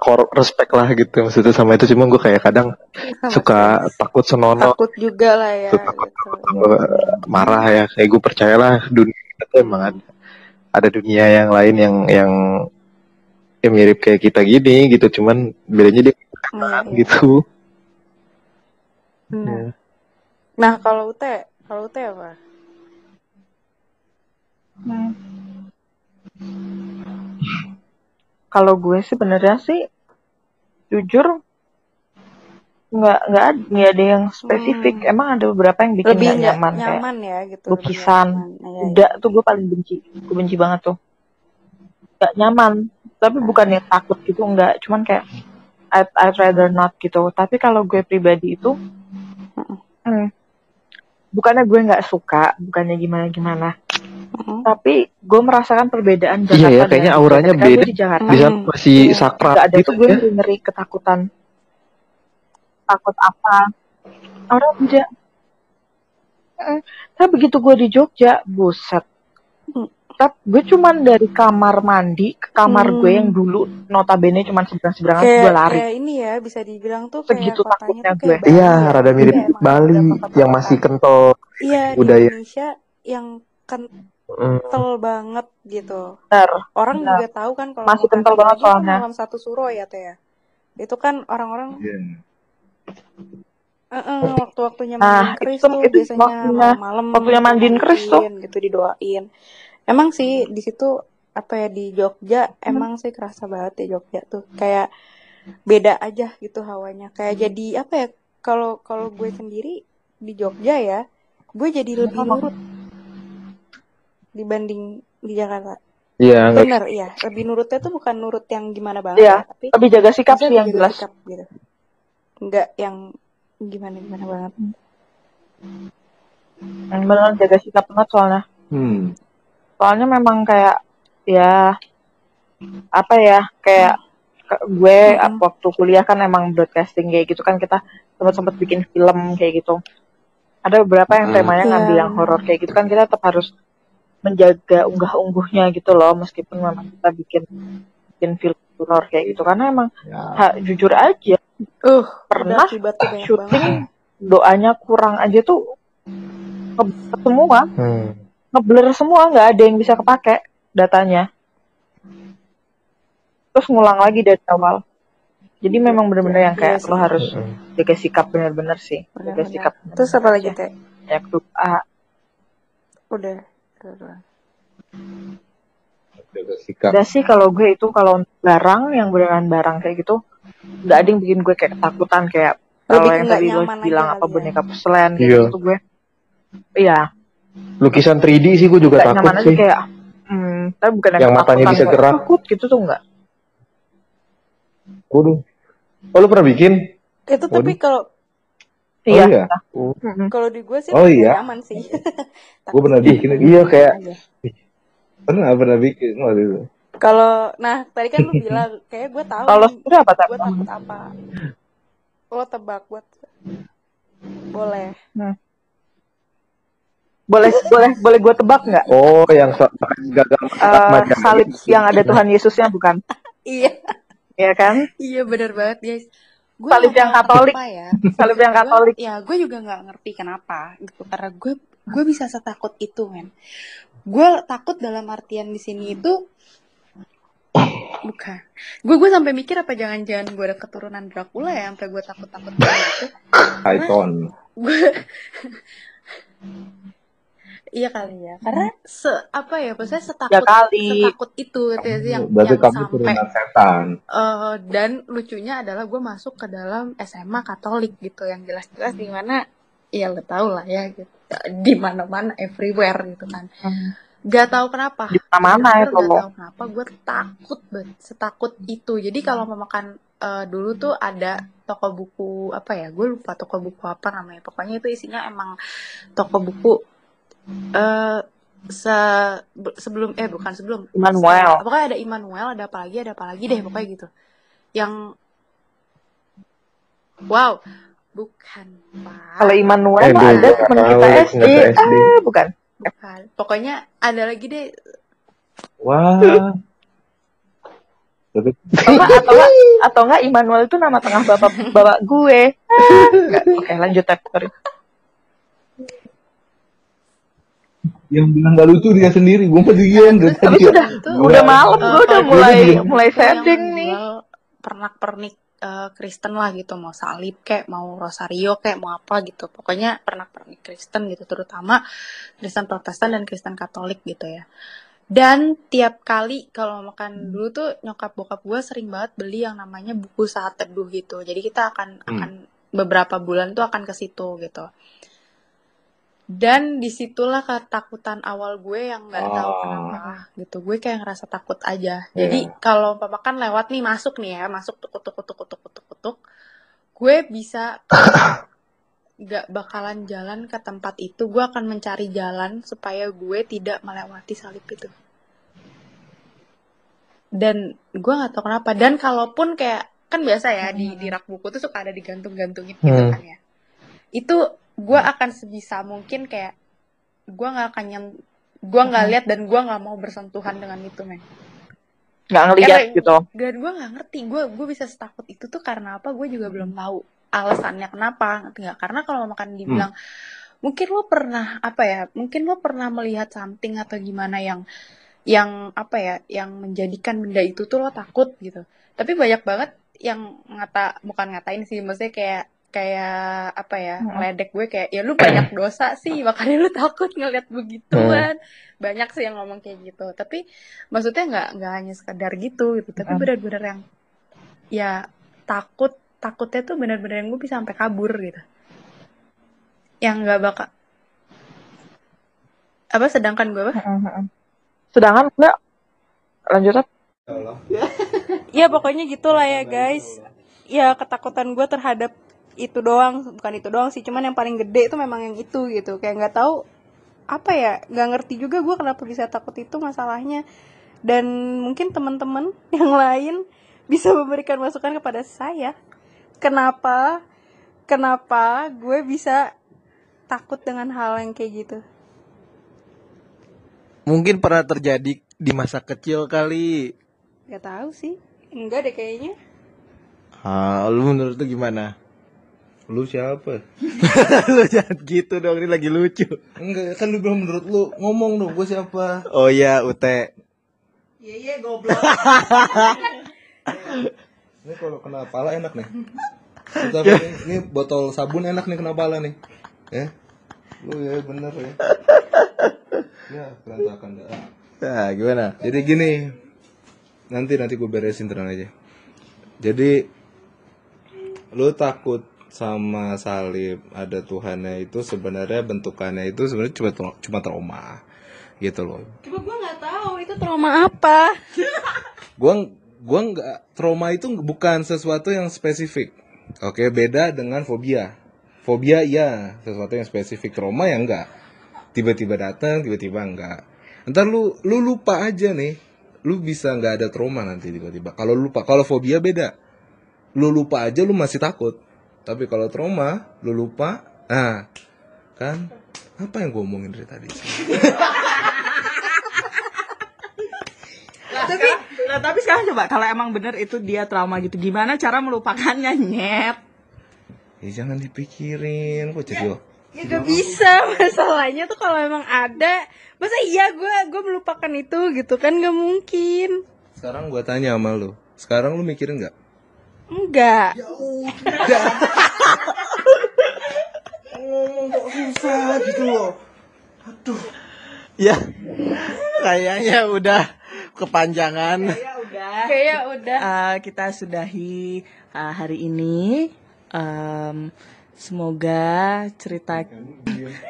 hor- respect lah gitu maksudnya sama itu. Cuma gue kayak kadang Sama suka takut senono takut juga lah ya Suka gitu. gua marah ya. Kayak gue percayalah dunia tuh emang ada ada dunia yang lain yang yang yang mirip kayak kita gini gitu cuman bedanya dia iya. gitu Benar. Nah kalau Ute, kalau Ute apa? Hmm. Kalau gue sih sebenarnya sih jujur nggak nggak nggak ada yang spesifik. Hmm. Emang ada beberapa yang bikin Lebih nggak nggak nyaman, kayak nyaman ya gitu. lukisan. nyaman. Iya. udah tuh gue paling benci. Gue benci banget tuh. Nggak nyaman. Tapi bukan yang takut gitu enggak. Cuman kayak I'd, I'd rather not gitu. Tapi kalau gue pribadi itu hmm, bukannya gue nggak suka, bukannya gimana gimana. Mm-mm. Tapi gue merasakan perbedaan Jakarta Iya ya, kayaknya auranya beda. di Jakarta di sana Hmm. masih Iya. sakral nggak ada gitu tuh gue ya ngeri ketakutan takut apa orang tidak Mm. tapi begitu gue di Jogja buset Hmm. Tapi gue cuman dari kamar mandi ke kamar Hmm. gue yang dulu notabene cuman seberang seberangan Kayak, gue lari kayak ini ya bisa dibilang tuh kayak Segitu kotanya takutnya tuh kayak gue. iya ya. rada mirip Iya, emang ada Bali yang masih kental Iya budaya. Indonesia yang kental Mm, banget gitu. benar Orang Benar. juga tahu kan kalau Masih kental banget kan soalnya. malam satu suro ya teh ya. Itu kan orang-orang Iya. eh, eh, waktu-waktunya Nah, mandiin keris itu- tuh itu biasanya waktunya- malam-malam waktunya gitu, mandiin keris tuh. mandiin gitu didoain. Emang sih di situ apa ya di Jogja emang sih kerasa banget ya Jogja tuh. Kayak beda aja gitu hawanya. Kayak jadi apa ya kalau kalau gue sendiri di Jogja ya gue jadi lebih nurut dibanding di Jakarta. Iya bener iya. Lebih nurutnya tuh bukan nurut yang gimana banget Iya. ya tapi lebih jaga sikap sih yang jelas. sikap gitu. Nggak yang gimana gimana banget. Benar jaga sikap banget soalnya. Hmm. Soalnya memang kayak ya apa ya kayak gue Mm-mm. waktu kuliah kan emang broadcasting kayak gitu kan kita sempat sempat bikin film kayak gitu ada beberapa yang Hmm. temanya Iya, ngambil yang benar. horor kayak gitu kan kita tetap harus menjaga unggah ungguhnya gitu loh meskipun memang kita bikin bikin film horor kayak gitu karena emang Ya. ha- jujur aja Uh, Pernah banget. syuting doanya kurang aja tuh semua Hmm. Ngeblur semua nggak ada yang bisa kepake datanya terus ngulang lagi dari awal jadi memang bener-bener yang kayak Iya lo harus Hmm. jaga sikap bener-bener sih jaga sikap bener-bener Terus apa lagi teh? ya doa Udah. Udah. Jaga sikap. Udah sih kalau gue itu kalau barang yang beneran barang kayak gitu nggak ada yang bikin gue kayak ketakutan kayak kalau yang tadi lo bilang apa ya. boneka puslen Iya. gitu gue iya Lukisan 3D sih gue juga takut sih. kayak hmm, tapi bukan Yang matanya ketakutan bisa gerak. takut gitu tuh enggak Waduh. Oh lu pernah bikin? Itu tapi kalau iya Oh iya. Mm-mm. kalau di gue sih Oh, iya? nyaman sih. Gue *laughs* pernah bikin. Iya kayak aja. Pernah pernah bikin waktu itu. Kalau nah tadi kan lu *laughs* bilang kayak gue tahu kalau nih, sebenarnya apa gue takut apa. Lo tebak buat boleh. Boleh boleh boleh gue tebak nggak? Oh yang so- gagal macam salib yang ada Tuhan Yesusnya bukan? *laughs* Iya, ya kan? Iya benar banget guys. Gue Salib yang Katolik. Ya? salib yang Katolik. ya gue juga nggak ngerti kenapa gitu karena gue gue bisa setakut itu men. Gue takut dalam artian di sini itu bukan gue gue sampai mikir apa jangan-jangan gue ada keturunan Dracula ya sampai gue takut takut gitu. Python. gue *laughs* iya kali ya. Karena se apa ya maksudnya setakut Ya kali. setakut itu gitu ya sih, yang Berarti yang kamu sampai setan. Eh, dan lucunya adalah gue masuk ke dalam SMA Katolik gitu yang jelas-jelas di mana ya lo tau lah ya gitu. Di mana-mana everywhere gitu kan. Gak tahu kenapa. Di mana-mana itu gak lo tahu kenapa gue takut banget setakut itu. Jadi kalau mau makan eh, dulu tuh ada toko buku apa ya gue lupa toko buku apa namanya. Pokoknya itu isinya emang toko buku eh se be- sebelum eh bukan sebelum. Immanuel. Se- pokoknya ada Immanuel ada apa lagi ada apa lagi deh pokoknya gitu. Yang wow bukan pak. Kalau Immanuel Eh, mah gue ada tahu, kita SD SD. ah bukan. Bukan. Pokoknya ada lagi deh. Wah. Tapi atau nggak atau nggak atau nggak Immanuel itu nama tengah bapak bapak gue. Ah, nggak. Oke lanjut sorry yang bilang gak lucu dia sendiri. Gue mah diam dari Tapi tadi. udah Gua- malam gue udah mulai dia mulai yang setting nih. Menjual pernak-pernik eh, Kristen lah gitu. Mau salib kayak mau rosario kayak mau apa gitu. Pokoknya pernak-pernik Kristen gitu terutama Kristen Protestan dan Kristen Katolik gitu ya. Dan tiap kali kalau makan dulu tuh nyokap bokap gue sering banget beli yang namanya buku saat teduh gitu. Jadi kita akan Hmm. akan beberapa bulan tuh akan ke situ gitu dan di situlah ketakutan awal gue yang nggak tahu Ah. kenapa gitu. Gue kayak ngerasa takut aja. Jadi kalau papa kan lewat nih masuk nih ya masuk tuk tuk tuk tuk tuk tuk tuk gue bisa *coughs* nggak bakalan jalan ke tempat itu. Gue akan mencari jalan supaya gue tidak melewati salib itu. Dan gue nggak tahu kenapa. Dan kalaupun kayak kan biasa ya di di rak buku tuh suka ada digantung-gantungin gitu Hmm. kan ya. Itu gue akan sebisa mungkin kayak gue nggak akan nyem gue nggak lihat dan gue nggak mau bersentuhan dengan itu men. Nggak ngeliat Karena- gitu. Dan gue nggak ngerti. Gue gue bisa setakut itu tuh karena apa? Gue juga belum tahu alasannya kenapa ngerti nggak? Karena kalau makan dibilang mungkin lo pernah apa ya mungkin lo pernah melihat something atau gimana yang yang apa ya yang menjadikan benda itu tuh lo takut gitu. Tapi banyak banget yang ngata bukan ngatain sih maksudnya kayak kayak apa ya Mm-mm. ngeledek gue kayak ya lu banyak *clears throat* dosa sih makanya lu takut ngeliat begituan. Banyak sih yang ngomong kayak gitu. Tapi maksudnya nggak nggak hanya sekedar gitu gitu. Tapi Mm. benar-benar yang ya takut takutnya tuh benar-benar yang gue bisa sampai kabur gitu. Yang nggak bakal apa sedangkan gue apa? Sedangkan enggak. Lanjut Tep. *laughs* ya pokoknya gitulah ya guys. ya ketakutan gue terhadap itu doang bukan itu doang sih cuman yang paling gede itu memang yang itu gitu kayak nggak tahu apa ya nggak ngerti juga gue kenapa bisa takut itu masalahnya dan mungkin teman-teman *laughs* yang lain bisa memberikan masukan kepada saya kenapa kenapa gue bisa takut dengan hal yang kayak gitu Mungkin pernah terjadi di masa kecil kali. nggak tahu sih Enggak deh kayaknya. Ah, lu menurut lu gimana? Lu siapa? *laughs* lu jangan gitu dong, ini lagi lucu. Enggak, kan lu bilang menurut lu ngomong dong, gue siapa? Oh iya, Ute. Iya iya goblok. *laughs* Ini kalau kena pala enak nih. Kita ini, ini botol sabun enak nih kena pala nih. Ya. Lu ya bener ya. Ya, berantakan dah. Nah, gimana? Jadi gini. Nanti nanti gue beresin tenang aja. Jadi lu takut sama salib ada Tuhannya itu sebenarnya bentukannya itu sebenarnya cuma cuma trauma gitu loh. Cuma gue nggak tahu itu trauma apa. *laughs* Gua gua nggak trauma itu bukan sesuatu yang spesifik. Oke, beda dengan fobia. Fobia iya, sesuatu yang spesifik. Trauma ya enggak. Tiba-tiba datang, tiba-tiba enggak. Ntar lu lu lupa aja nih. Lu bisa nggak ada trauma nanti tiba-tiba. Kalau lu lupa, kalau fobia beda. Lu lupa aja lu masih takut. Tapi kalau trauma, lu lupa, nah kan apa yang gue omongin dari tadi? tapi nah, tapi sekarang coba kalau emang bener itu dia trauma gitu gimana cara melupakannya nyet Ya jangan dipikirin, kok jadi Ya gak bisa *laughs* masalahnya tuh kalau emang ada masa iya gue gue melupakan itu gitu kan gak mungkin Sekarang gue tanya sama lu. Sekarang lu mikirin nggak? Enggak. Ngomong kok susah gitu loh. Ya, kayaknya udah kepanjangan. ya udah. Kayak udah. Eh, kita sudahi eh, hari ini. Em, semoga cerita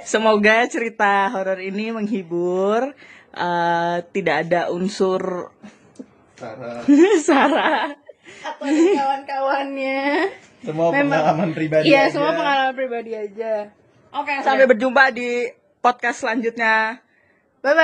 semoga cerita horor ini menghibur. Eh, tidak ada unsur Sarah. *laughs* Sarah atau kawan-kawannya Semua Memang. pengalaman pribadi. iya aja. semua pengalaman pribadi aja oke sampai berjumpa di podcast selanjutnya bye bye